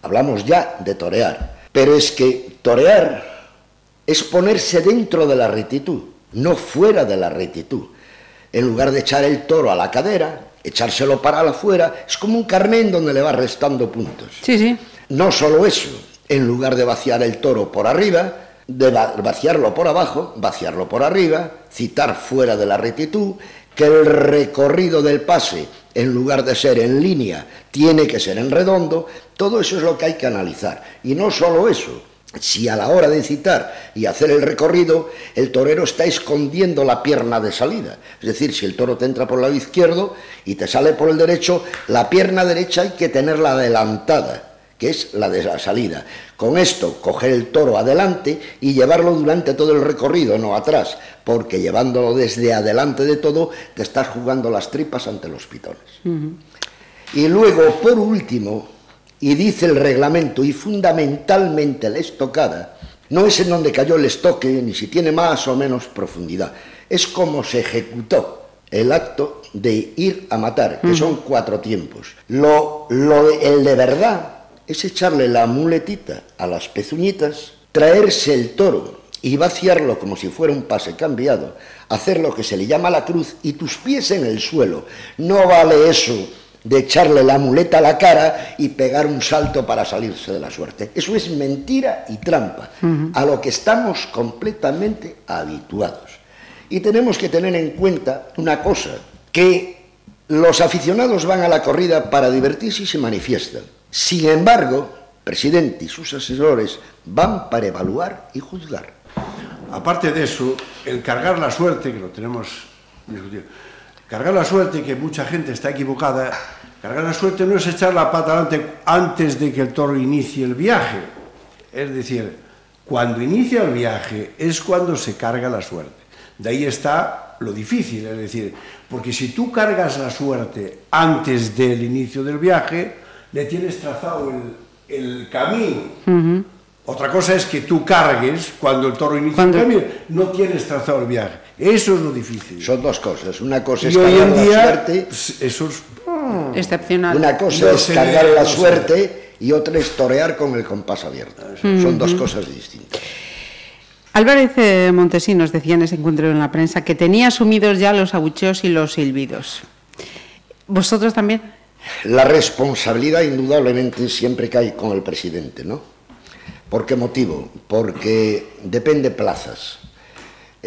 Hablamos ya de torear, pero es que torear es ponerse dentro de la rectitud, no fuera de la rectitud. En lugar de echar el toro a la cadera, echárselo para afuera, es como un carmen donde le va restando puntos. Sí, sí. No solo eso, en lugar de vaciar el toro por arriba, de vaciarlo por abajo, vaciarlo por arriba, citar fuera de la rectitud, que el recorrido del pase, en lugar de ser en línea, tiene que ser en redondo, todo eso es lo que hay que analizar. Y no solo eso, si a la hora de citar y hacer el recorrido, el torero está escondiendo la pierna de salida. Es decir, si el toro te entra por el lado izquierdo y te sale por el derecho, la pierna derecha hay que tenerla adelantada que es la de la salida. Con esto, coger el toro adelante y llevarlo durante todo el recorrido, no atrás, porque llevándolo desde adelante de todo, te estás jugando las tripas ante los pitones. Y luego, por último, y dice el reglamento, y fundamentalmente la estocada, no es en donde cayó el estoque, ni si tiene más o menos profundidad, es como se ejecutó el acto de ir a matar, que son cuatro tiempos. Lo, lo, el de verdad es echarle la muletita a las pezuñitas, traerse el toro y vaciarlo como si fuera un pase cambiado, hacer lo que se le llama la cruz y tus pies en el suelo. No vale eso de echarle la muleta a la cara y pegar un salto para salirse de la suerte. Eso es mentira y trampa, a lo que estamos completamente habituados. Y tenemos que tener en cuenta una cosa, que los aficionados van a la corrida para divertirse y se manifiestan. Sin embargo, presidente y sus asesores van para evaluar y juzgar. Aparte de eso, el cargar la suerte, que lo tenemos discutido, cargar la suerte, que mucha gente está equivocada, cargar la suerte no es echar la pata adelante antes de que el toro inicie el viaje. Es decir, cuando inicia el viaje es cuando se carga la suerte. De ahí está lo difícil, es decir, porque si tú cargas la suerte antes del inicio del viaje, le tienes trazado el, camino. Otra cosa es que tú cargues cuando el toro inicia el camino, no tienes trazado el viaje. Eso es lo difícil. Son dos cosas. Una cosa es cargar la suerte. Eso es mm, excepcional. Una cosa es cargar la suerte y otra es torear con el compás abierto. Son dos cosas distintas. Álvarez Montesinos decía en ese encuentro en la prensa que tenía asumidos ya los abucheos y los silbidos. ¿Vosotros también? La responsabilidad indudablemente siempre cae con el presidente, ¿no? ¿Por qué motivo? Porque depende plazas.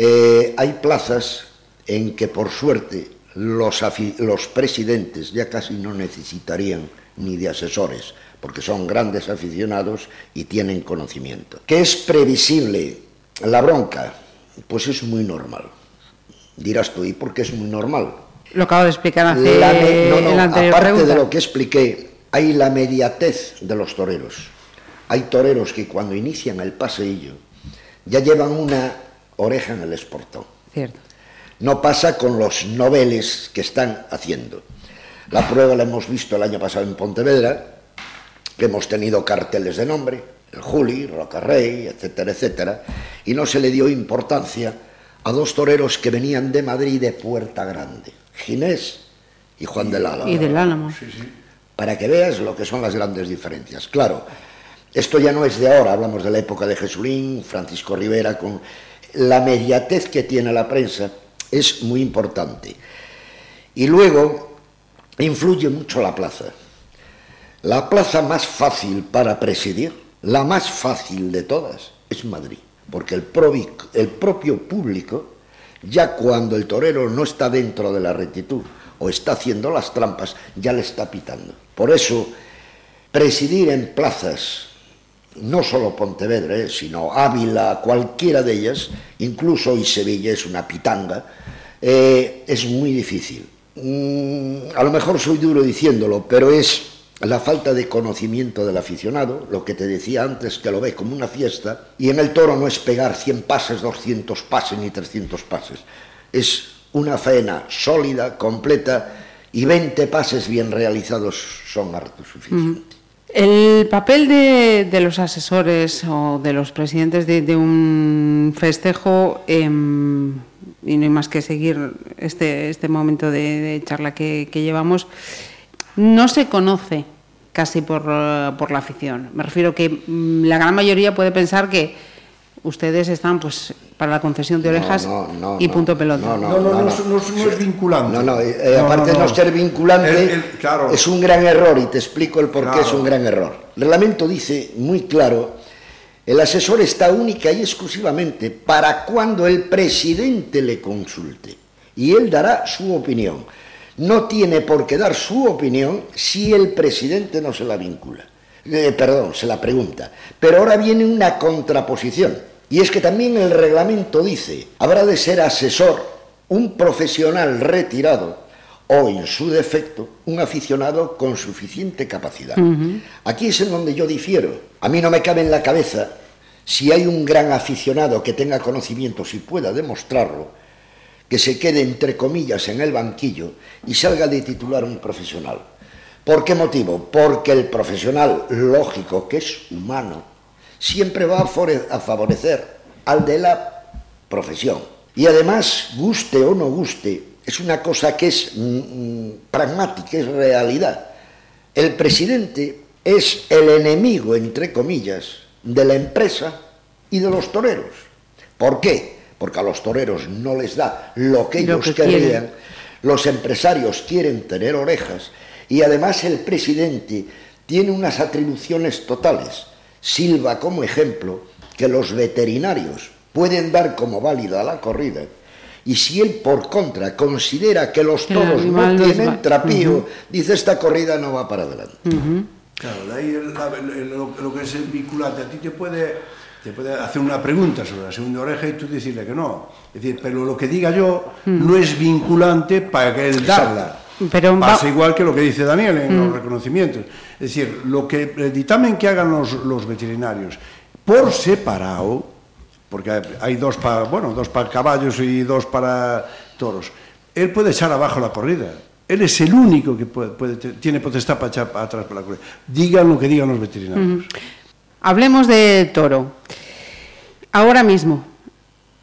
Eh, hay plazas en que por suerte los, los presidentes ya casi no necesitarían ni de asesores, porque son grandes aficionados y tienen conocimiento. ¿Qué es previsible? La bronca, pues es muy normal. Dirás tú, ¿y por qué es muy normal? Lo acabo de explicar hace la no, Aparte de lo que expliqué, hay la mediatez de los toreros. Hay toreros que cuando inician el paseillo ya llevan una oreja en el esportón. Cierto. No pasa con los noveles que están haciendo. La prueba la hemos visto el año pasado en Pontevedra, que hemos tenido carteles de nombre, el Juli, Rocarrey, etcétera, etcétera, y no se le dio importancia a dos toreros que venían de Madrid de Puerta Grande, Ginés y Juan del Álamo. Y del Álamo. Sí, sí. Para que veas lo que son las grandes diferencias. Claro, esto ya no es de ahora, hablamos de la época de Jesulín, Francisco Rivera, con la mediatez que tiene la prensa es muy importante. Y luego influye mucho la plaza. La plaza más fácil para presidir, la más fácil de todas, es Madrid, porque el, el propio público, ya cuando el torero no está dentro de la rectitud o está haciendo las trampas, ya le está pitando. Por eso, presidir en plazas no solo Pontevedra, eh, sino Ávila, cualquiera de ellas, incluso hoy Sevilla es una pitanga, eh, es muy difícil. Mm, a lo mejor soy duro diciéndolo, pero es la falta de conocimiento del aficionado, lo que te decía antes, que lo ve como una fiesta, y en el toro no es pegar 100 pases, 200 pases ni 300 pases, es una faena sólida, completa, y 20 pases bien realizados son harto suficientes. El papel de, los asesores o de los presidentes de, un festejo, em, y no hay más que seguir este, este momento de, charla que, llevamos, no se conoce casi por, por, la afición. Me refiero que mm, la gran mayoría puede pensar que ustedes están pues para la concesión de orejas y punto pelota. No, no, no, no, es vinculante. No, no, eh, aparte de no ser vinculante, es un gran error y te explico el por qué es un gran error. El reglamento dice muy claro, el asesor está única y exclusivamente para cuando el presidente le consulte y él dará su opinión. No tiene por qué dar su opinión si el presidente no se la vincula. Eh, perdón, se la pregunta. Pero ahora viene una contraposición. Y es que también el reglamento dice, habrá de ser asesor un profesional retirado o, en su defecto, un aficionado con suficiente capacidad. Aquí es en donde yo difiero. A mí no me cabe en la cabeza si hay un gran aficionado que tenga conocimientos y pueda demostrarlo, que se quede entre comillas en el banquillo y salga de titular un profesional. ¿Por qué motivo? Porque el profesional, lógico, que es humano, siempre va a favorecer al de la profesión. Y además, guste o no guste, es una cosa que es mm, mm, pragmática, es realidad. El presidente es el enemigo, entre comillas, de la empresa y de los toreros. ¿Por qué? Porque a los toreros no les da lo que ellos querían. Los empresarios quieren tener orejas y además el presidente tiene unas atribuciones totales Silva como ejemplo que los veterinarios pueden dar como válida la corrida y si él por contra considera que los toros no tienen trapío, dice esta corrida no va para adelante. Claro, de ahí lo, que es vinculante a ti te puede, te puede hacer una pregunta sobre la segunda oreja y tú decirle que no. Es decir, pero lo que diga yo no es vinculante para que él darla. Pero Pasa igual que lo que dice Daniel en los reconocimientos. Es decir, lo que el dictamen que hagan los, veterinarios por separado, porque hay dos para bueno, dos para caballos y dos para toros, él puede echar abajo la corrida. Él es el único que puede, tiene potestad para echar atrás por la corrida. Digan lo que digan los veterinarios. Hablemos de toro. Ahora mismo,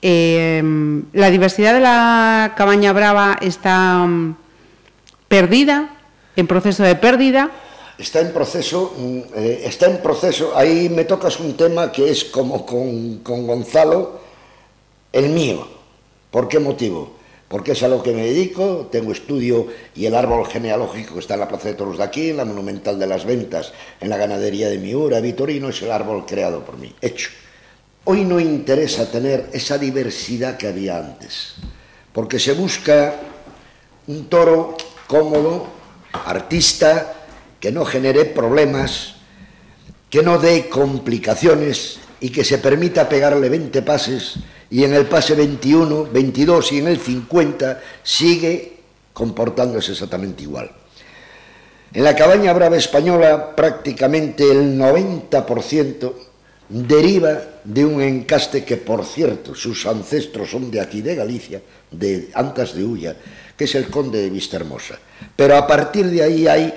eh, la diversidad de la cabaña brava está mm, perdida, en proceso de pérdida está en proceso, mm, eh, está en proceso, ahí me tocas un tema que es como con, con, Gonzalo, el mío. ¿Por qué motivo? Porque es a lo que me dedico, tengo estudio y el árbol genealógico está en la Plaza de Toros de aquí, en la Monumental de las Ventas, en la ganadería de Miura, Vitorino, es el árbol creado por mí, hecho. Hoy no interesa tener esa diversidad que había antes, porque se busca un toro cómodo, artista, que no genere problemas, que no dé complicaciones y que se permita pegarle 20 pases y en el pase 21, 22 y en el 50 sigue comportándose exactamente igual. En la cabaña brava española prácticamente el 90% deriva de un encaste que, por cierto, sus ancestros son de aquí, de Galicia, de Antas de Ulla, que es el conde de Vista Hermosa. Pero a partir de ahí hay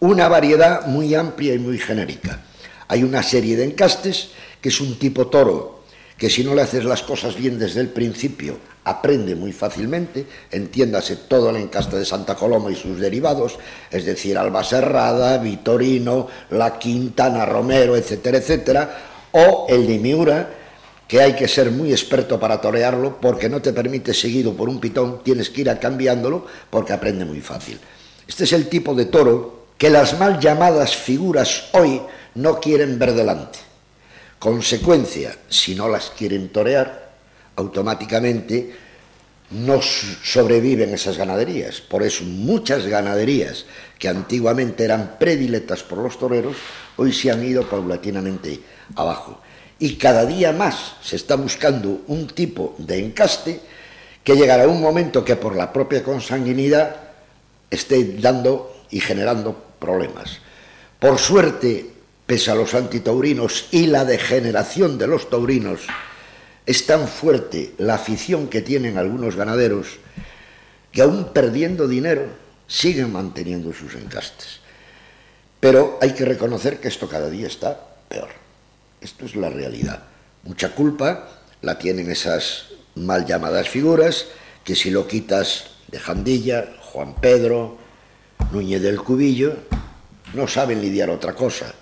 una variedad muy amplia y muy genérica. Hay una serie de encastes que es un tipo toro, que si no le haces las cosas bien desde el principio, aprende muy fácilmente, entiéndase todo el encaste de Santa Coloma y sus derivados, es decir, Alba Serrada, Vitorino, La Quintana, Romero, etcétera, etcétera, o el de Miura, que hay que ser muy experto para torearlo, porque no te permite seguido por un pitón, tienes que ir cambiándolo porque aprende muy fácil. Este es el tipo de toro que las mal llamadas figuras hoy no quieren ver delante. Consecuencia, si no las quieren torear, automáticamente no sobreviven esas ganaderías. Por eso muchas ganaderías que antiguamente eran predilectas por los toreros, hoy se han ido paulatinamente abajo. Y cada día más se está buscando un tipo de encaste que llegará un momento que por la propia consanguinidad esté dando y generando problemas. Por suerte, pese a los antitaurinos y la degeneración de los taurinos, es tan fuerte la afición que tienen algunos ganaderos que aún perdiendo dinero siguen manteniendo sus encastes. Pero hay que reconocer que esto cada día está peor. Esto es la realidad. Mucha culpa la tienen esas mal llamadas figuras que si lo quitas de Jandilla, Juan Pedro, Núñez del Cubillo, no saben lidiar otra cosa.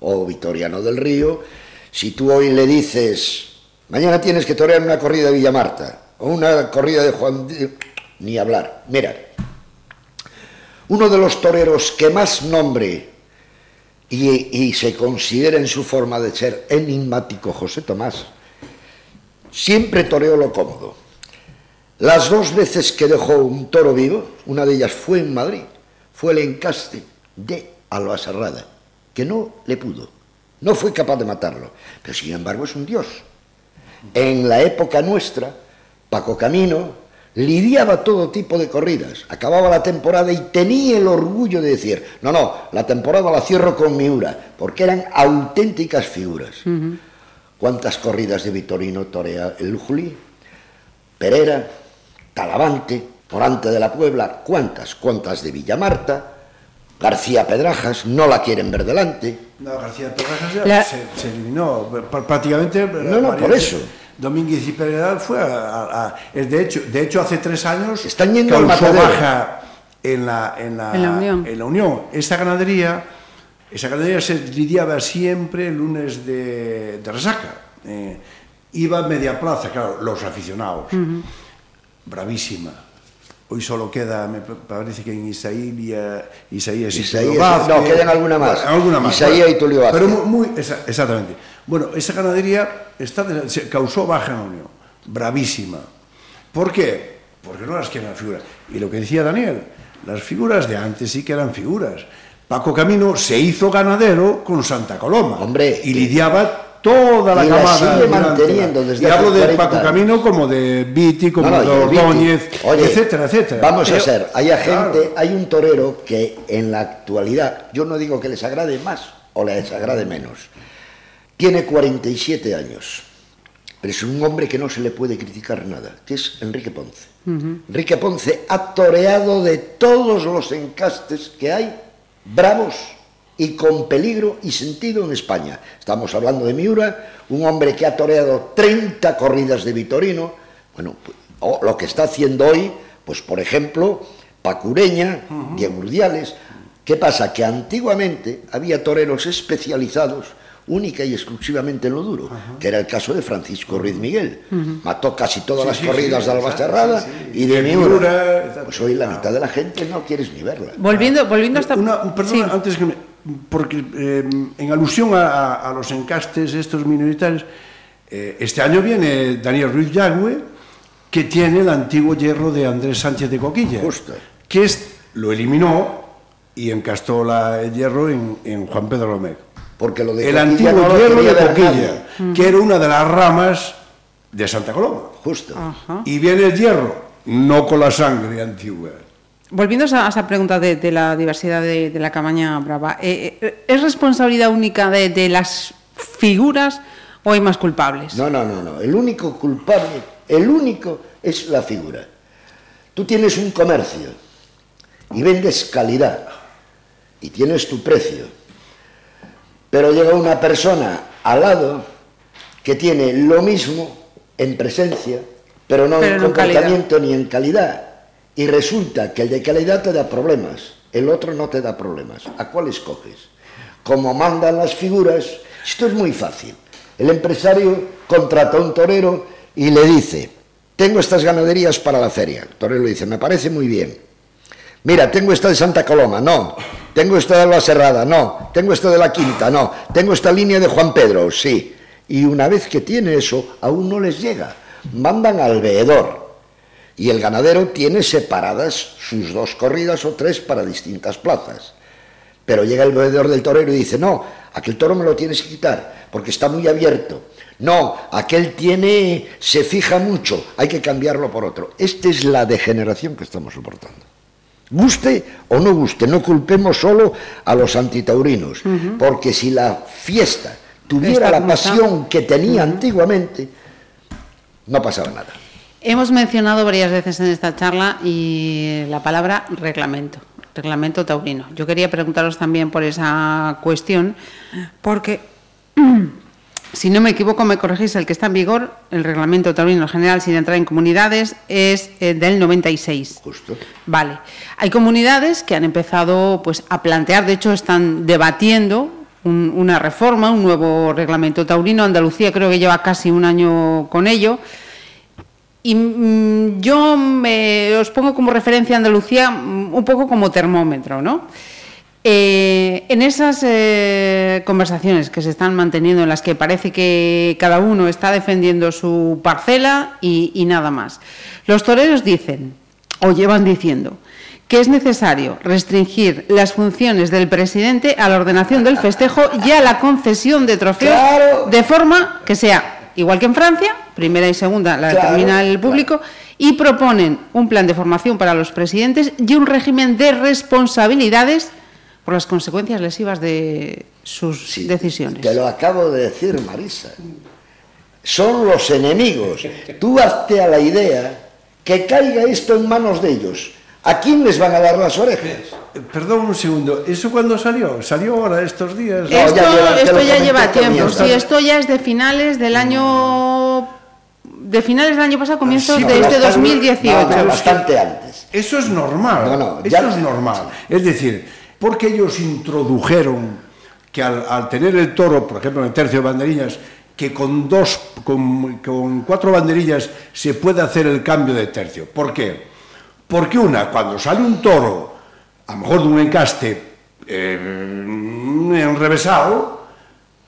O Vitoriano del Río, si tú hoy le dices, mañana tienes que torear una corrida de Villamarta o una corrida de Juan... Ni hablar. Mira, uno de los toreros que más nombre y, se considera en su forma de ser enigmático José Tomás, siempre toreó lo cómodo. Las dos veces que dejó un toro vivo, una de ellas fue en Madrid, fue el encaste de Alba Serrada, que no le pudo, no fue capaz de matarlo, pero sin embargo es un dios. En la época nuestra, Paco Camino, lidiaba todo tipo de corridas, acababa la temporada y tenía el orgullo de decir, no, no, la temporada la cierro con Miura, porque eran auténticas figuras. Uh -huh. ¿Cuántas corridas de Vitorino torea el Juli? Perera, Talavante, Morante de la Puebla, ¿cuántas? ¿Cuántas de Villamarta? García Pedrajas, no la quieren ver delante. No, García Pedrajas ya la... se, se, eliminó prácticamente. No, no, por eso. Que... Domínguez y Peredal fue a, de hecho de hecho hace tres años están yendo al baja en la en la, en la, Unión. esta ganadería esa ganadería se lidiaba siempre el lunes de, de resaca eh, iba a media plaza claro los aficionados bravísima Hoy solo queda, me parece que en Isaías, Isaías y Isaías, No, quedan alguna más. alguna más. Isaías y Tulio Vázquez. Pero muy, exactamente. Bueno, esa ganadería está, se causó baja en la Unión, bravísima. ¿Por qué? Porque no las quieren las figuras. Y lo que decía Daniel, las figuras de antes sí que eran figuras. Paco Camino se hizo ganadero con Santa Coloma. Hombre, y lidiaba toda la y camada. manteniendo desde y hablo de Paco Camino como de Viti, como de Ordóñez, etcétera, etcétera. Vamos a ser, hay gente, hay un torero que en la actualidad, yo no digo que les agrade más o les agrade menos, tiene 47 años, pero es un hombre que no se le puede criticar nada, que es Enrique Ponce. Enrique Ponce ha toreado de todos los encastes que hay, bravos y con peligro y sentido en España. Estamos hablando de Miura, un hombre que ha toreado 30 corridas de Vitorino, bueno, o lo que está haciendo hoy, pues por ejemplo, Pacureña, Diego Urdiales. ¿Qué pasa? Que antiguamente había toreros especializados única y exclusivamente en lo duro, que era el caso de Francisco Ruiz Miguel. Mató casi todas las corridas de Alba Cerrada y de Miura. Pues hoy la mitad de la gente no quieres ni verla. Volviendo, volviendo hasta... Una, perdón, antes que me, porque eh, en alusión a, los encastes estos minoritarios, eh, este año viene Daniel Ruiz Yagüe, que tiene el antiguo hierro de Andrés Sánchez de Coquilla. Justo. que es, lo eliminó y encastó la, el hierro en, en Juan Pedro Romero. Porque lo de el Coquilla antiguo no hierro de Coquilla, nadie. que era una de las ramas de Santa Coloma. Justo. Ajá. Y viene el hierro, no con la sangre antigua. Volviendo a esa, a esa pregunta de, de la diversidad de, de la camaña brava, eh, eh, ¿es responsabilidad única de, de las figuras o hay más culpables? No, no, no, no. El único culpable, el único es la figura. Tú tienes un comercio y vendes calidad y tienes tu precio, pero llega una persona al lado que tiene lo mismo en presencia, pero no Pero en calidad. comportamiento ni en calidad. Y resulta que el de calidad te da problemas, el otro no te da problemas. ¿A cuál escoges? Como mandan las figuras, esto es muy fácil. El empresario contrata a un torero y le dice, tengo estas ganaderías para la feria. El torero le dice, me parece muy bien. Mira, tengo esta de Santa Coloma, no. Tengo esta de la Serrada, no. Tengo esta de la Quinta, no. Tengo esta línea de Juan Pedro, sí. Y una vez que tiene eso, aún no les llega. Mandan al veedor. Y el ganadero tiene separadas sus dos corridas o tres para distintas plazas. Pero llega el veedor del torero y dice, no, aquel toro me lo tienes que quitar, porque está muy abierto. No, aquel tiene, se fija mucho, hay que cambiarlo por otro. Esta es la degeneración que estamos soportando. Guste o no guste, no culpemos solo a los antitaurinos, porque si la fiesta tuviera la está. pasión que tenía antiguamente, no pasaba nada. Hemos mencionado varias veces en esta charla y la palabra reglamento, reglamento taurino. Yo quería preguntaros también por esa cuestión, porque si no me equivoco, me corregís, el que está en vigor, el reglamento taurino general sin entrar en comunidades, es eh, del 96. Justo. Vale. Hay comunidades que han empezado pues, a plantear, de hecho están debatiendo un- una reforma, un nuevo reglamento taurino. Andalucía creo que lleva casi un año con ello. Y mm, yo me, os pongo como referencia a Andalucía mm, un poco como termómetro, ¿no? Eh, en esas eh, conversaciones que se están manteniendo, en las que parece que cada uno está defendiendo su parcela y, y nada más, los toreros dicen, o llevan diciendo, que es necesario restringir las funciones del presidente a la ordenación del festejo y a la concesión de trofeos Claro. de forma que sea igual que en Francia, primera y segunda la Claro, determina el público, y proponen un plan de formación para los presidentes y un régimen de responsabilidades por las consecuencias lesivas de sus Sí, decisiones. Te lo acabo de decir, Marisa. Son los enemigos. Tú hazte a la idea que caiga esto en manos de ellos. ¿A quién les van a dar las orejas? Eh, Perdón un segundo, ¿eso cuándo salió? ¿Salió ahora estos días? No, Esto ya lleva- esto ya tiempo, sí, esto ya es de finales del año... De finales del año pasado, comienzos Sí, de este Bastante- 2018. no, no, bastante antes. Eso es normal. No, no, eso ya- es normal. Es decir, porque ellos introdujeron que al, tener el toro, por ejemplo, en el tercio de banderillas, que con dos, con, cuatro banderillas se puede hacer el cambio de tercio. ¿Por qué? Porque una, cuando sale un toro, a lo mejor de un encaste eh, enrevesado,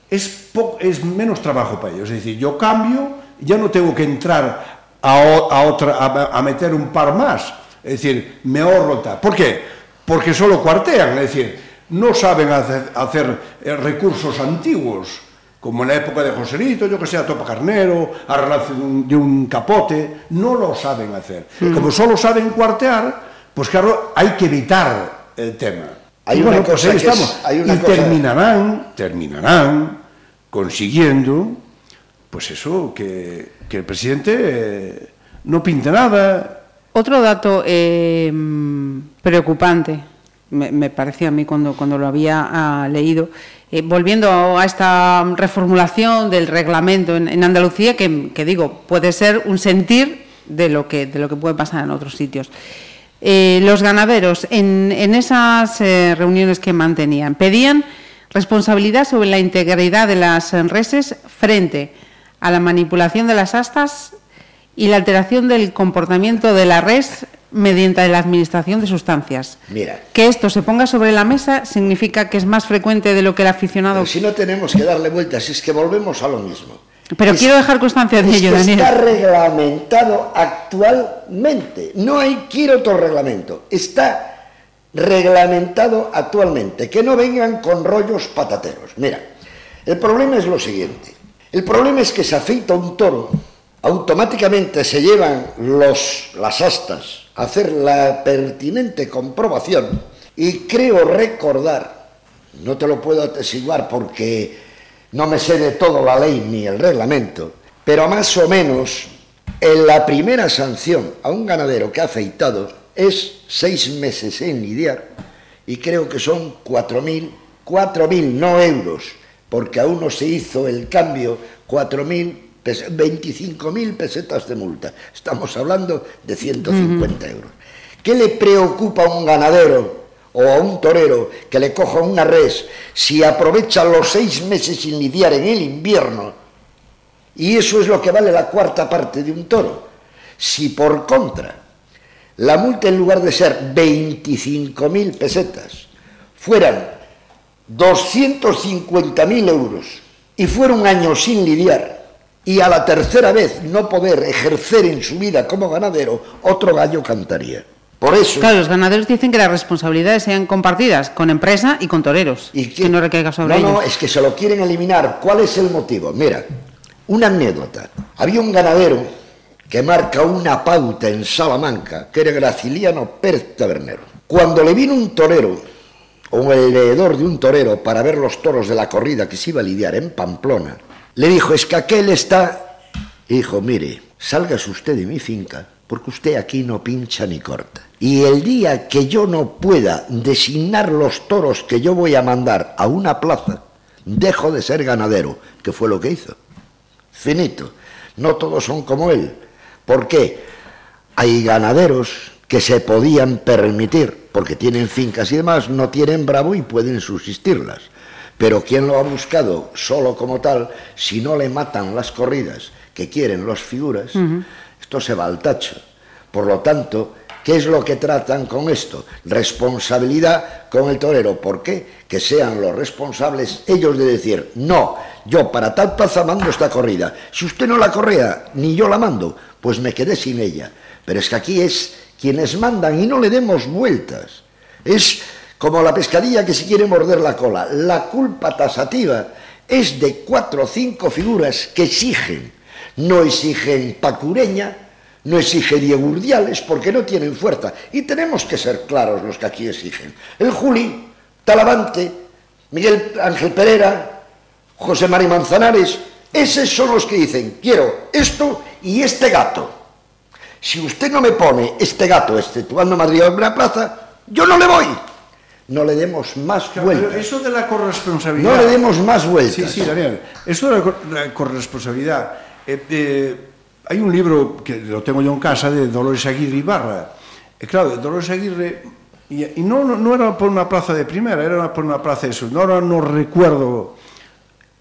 es, menos trabajo para ellos. Es decir, yo cambio, ya no tengo que entrar a, otra, a, meter un par más. Es decir, me ahorro. ¿Por qué? porque solo cuartean, é dicir, non saben hacer, hacer recursos antiguos, como na época de Joselito, yo que sea, a Topa Carnero, a relación de un, de un capote, non lo saben hacer. Mm. Como solo saben cuartear, pues claro, hai que evitar el tema. Hay y una bueno, cosa pues ahí que estamos. Es, hay una y cosa... terminarán, terminarán consiguiendo, pues eso, que, que el presidente eh, no pinte nada, Otro dato eh, preocupante, me, me pareció a mí cuando, cuando lo había ah, leído, eh, volviendo a esta reformulación del reglamento en, en Andalucía, que, que digo, puede ser un sentir de lo que, de lo que puede pasar en otros sitios. Eh, los ganaderos, en, en esas eh, reuniones que mantenían, pedían responsabilidad sobre la integridad de las reses frente a la manipulación de las astas y la alteración del comportamiento de la res mediante la administración de sustancias. Mira. Que esto se ponga sobre la mesa significa que es más frecuente de lo que el aficionado... Pero si no tenemos que darle vueltas, es que volvemos a lo mismo. Pero quiero dejar constancia de es ello, que Daniel. Está reglamentado actualmente. No hay quiero otro reglamento. Está reglamentado actualmente. Que no vengan con rollos patateros. Mira, el problema es lo siguiente. El problema es que se afeita un toro, automáticamente se llevan los, las astas a hacer la pertinente comprobación y creo recordar, no te lo puedo atesiguar porque no me sé de todo la ley ni el reglamento, pero más o menos en la primera sanción a un ganadero que ha afeitado es seis meses en lidiar y creo que son cuatro mil, cuatro mil, no euros, porque a uno se hizo el cambio cuatro mil, veinticinco mil pesetas de multa. Estamos hablando de 150 euros. ¿Qué le preocupa a un ganadero o a un torero que le coja una res si aprovecha los seis meses sin lidiar en el invierno? Y eso es lo que vale la cuarta parte de un toro. Si por contra la multa en lugar de ser 25.000 pesetas fueran 250.000 euros y fuera un año sin lidiar y a la tercera vez no poder ejercer en su vida como ganadero, otro gallo cantaría. Por eso. Claro, los ganaderos dicen que las responsabilidades sean compartidas con empresa y con toreros. Y que, no recaiga sobre no, ellos. No, es que se lo quieren eliminar. ¿Cuál es el motivo? Mira, una anécdota. Había un ganadero que marca una pauta en Salamanca, que era Graciliano Pérez Tabernero. Cuando le vino un torero, o el leedor de un torero, para ver los toros de la corrida que se iba a lidiar en Pamplona, le dijo, es que aquel está... Hijo, mire, sálgase usted de mi finca, porque usted aquí no pincha ni corta. Y el día que yo no pueda designar los toros que yo voy a mandar a una plaza, dejo de ser ganadero, que fue lo que hizo. Finito. No todos son como él. ¿Por qué? Hay ganaderos que se podían permitir, porque tienen fincas y demás, no tienen bravo y pueden subsistirlas. Pero ¿quién lo ha buscado solo como tal, si no le matan las corridas que quieren los figuras, uh -huh. esto se va al tacho. Por lo tanto, ¿qué es lo que tratan con esto? Responsabilidad con el torero. ¿Por qué? Que sean los responsables ellos de decir, no, yo para tal plaza mando esta corrida. Si usted no la correa, ni yo la mando, pues me quedé sin ella. Pero es que aquí es quienes mandan y no le demos vueltas. Es como la pescadilla que se quiere morder la cola. La culpa tasativa es de cuatro o cinco figuras que exigen. No exigen Pacureña, no exigen Diegurdiales porque no tienen fuerza. Y tenemos que ser claros los que aquí exigen. El Juli, Talavante, Miguel Ángel Pereira, José María Manzanares, esos son los que dicen, quiero esto y este gato. Si usted no me pone este gato, exceptuando Madrid en la plaza, yo no le voy. no le demos más vueltas. Pero eso de la corresponsabilidad. No le demos más vueltas. Sí, sí, Daniel. Eso de la, cor la corresponsabilidad. Eh, eh, hay un libro que lo tengo yo en casa de Dolores Aguirre Ibarra. Eh, claro, Dolores Aguirre. Y, y no, no, no, era por una plaza de primera, era por una plaza de sur. No, no, no recuerdo.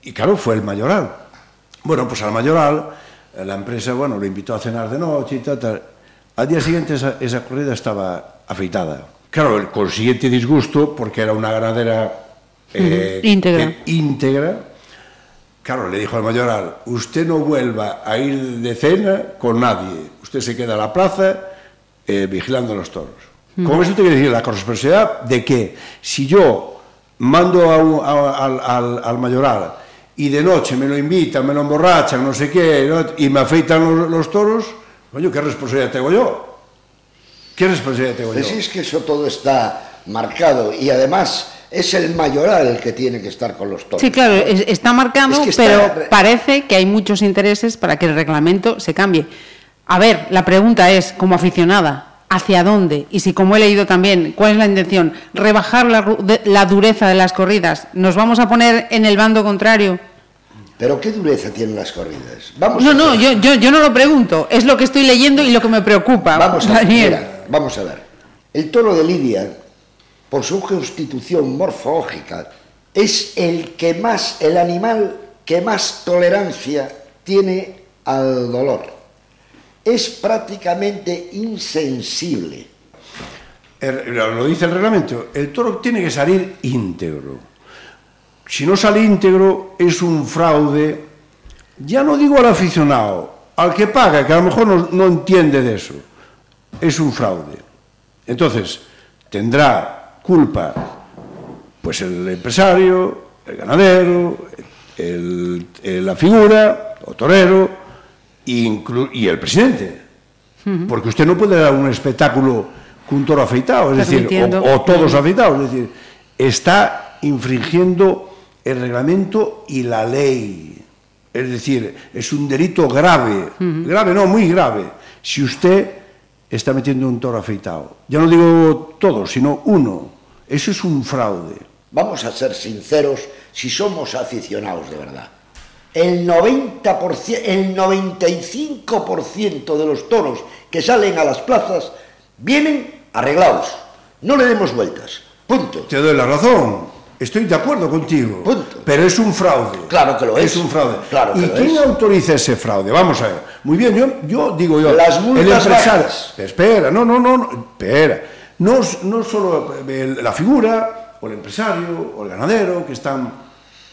Y claro, fue el mayoral. Bueno, pues al mayoral, eh, la empresa, bueno, lo invitó a cenar de noche y tal. tal. Al día siguiente esa, esa corrida estaba afeitada. Claro, el consiguiente disgusto, porque era una ganadera eh, uh -huh. íntegra. íntegra, claro, le dijo al mayoral, usted no vuelva a ir de cena con nadie, usted se queda a la plaza eh, vigilando los toros. Uh -huh. Con eso te quiero decir la corresponsabilidad de que si yo mando a un, a, al, al, al mayoral y de noche me lo invitan, me lo emborrachan, no sé qué, ¿no? y me afeitan los, los toros, coño, ¿qué responsabilidad tengo yo? ¿Qué responsabilidad tengo yo? es que eso todo está marcado y además es el mayoral el que tiene que estar con los toros. Sí, claro, está marcado, es que está... pero parece que hay muchos intereses para que el reglamento se cambie. A ver, la pregunta es, como aficionada, ¿hacia dónde? Y si, como he leído también, ¿cuál es la intención? ¿Rebajar la, la dureza de las corridas? ¿Nos vamos a poner en el bando contrario? ¿Pero qué dureza tienen las corridas? Vamos no, no, yo, yo, yo, no lo pregunto. Es lo que estoy leyendo y lo que me preocupa. Vamos a, Daniel. Mira, vamos a ver. El toro de Lidia, por su constitución morfológica, es el que más, el animal que más tolerancia tiene al dolor. Es prácticamente insensible. Lo dice el reglamento. El toro tiene que salir íntegro si no sale íntegro, es un fraude ya no digo al aficionado, al que paga, que a lo mejor no entiende de eso, es un fraude. Entonces, tendrá culpa pues el empresario, el ganadero, el, el, la figura, o torero, inclu, y el presidente. Uh -huh. Porque usted no puede dar un espectáculo con un toro afeitado, es decir, o, o, todos afeitados, es decir, está infringiendo el reglamento y la ley. Es decir, es un delito grave, uh -huh. grave no, muy grave, si usted está metiendo un toro afeitado. Ya no digo todos, sino uno. Eso es un fraude. Vamos a ser sinceros si somos aficionados de verdad. El 90%, el 95% de los toros que salen a las plazas vienen arreglados. No le demos vueltas. Punto. Te doy la razón. Estoy de acuerdo contigo. Punto. Pero es un fraude. Claro que lo es. Es un fraude. Claro que ¿Y lo quién es. autoriza ese fraude? Vamos a ver. Muy bien, yo, yo digo yo. Las multas el empresario. bajas. Espera, no, no, no, no, espera. No, no solo el- la figura, o el empresario, o el ganadero, que están,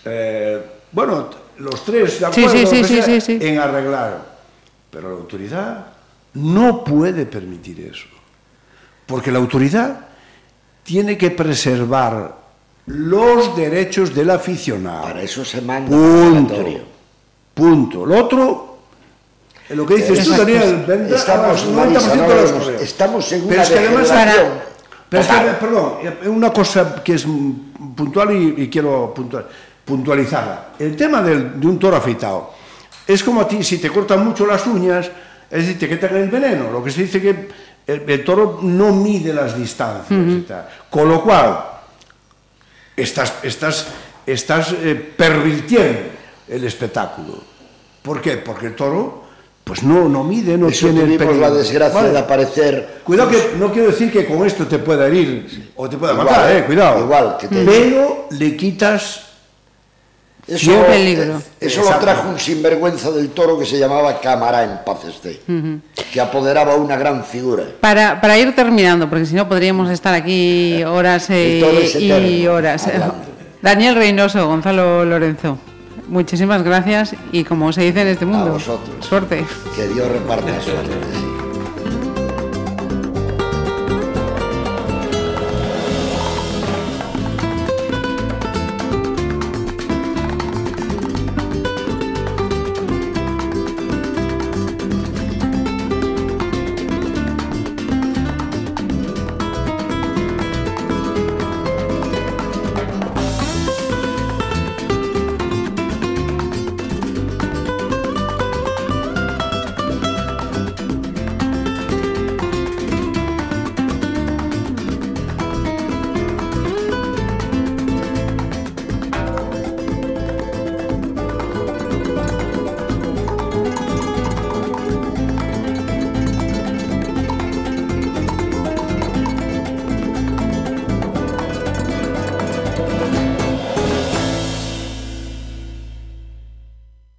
eh, bueno, los tres de acuerdo sí, sí, sí, sea, sí, sí. en arreglar. Pero la autoridad no puede permitir eso. Porque la autoridad tiene que preservar los derechos del aficionado. Para eso se manda un Punto. Punto. Lo otro, eh, lo que dices tú. Daniel, venda Estamos, al 90% Marisa, no de los correos. estamos en Pero es que además, degeneración pero es que, perdón, eh, una cosa que es puntual y, y quiero puntual- puntualizarla. El tema del- de un toro afeitado es como a ti, si te cortan mucho las uñas, es decir, te quitan el veneno. Lo que se dice que el, el toro no mide las distancias. y tal. Con lo cual, estás, estás, estás eh, pervirtiendo el espectáculo. ¿Por qué? Porque el toro pues no, no mide, no Eso tiene el peligro. la desgracia vale. de aparecer... Cuidado pues, que no quiero decir que con esto te pueda herir sí. o te pueda igual, matar, eh, cuidado. Igual que te... Pero le quitas Eso, peligro. eso lo trajo un sinvergüenza del toro que se llamaba Camará en paz esté, que apoderaba una gran figura. Para, para ir terminando, porque si no podríamos estar aquí horas eh, y horas. hablando. Daniel Reynoso, Gonzalo Lorenzo, muchísimas gracias y como se dice en este mundo, vosotros. suerte. Que Dios reparta suerte.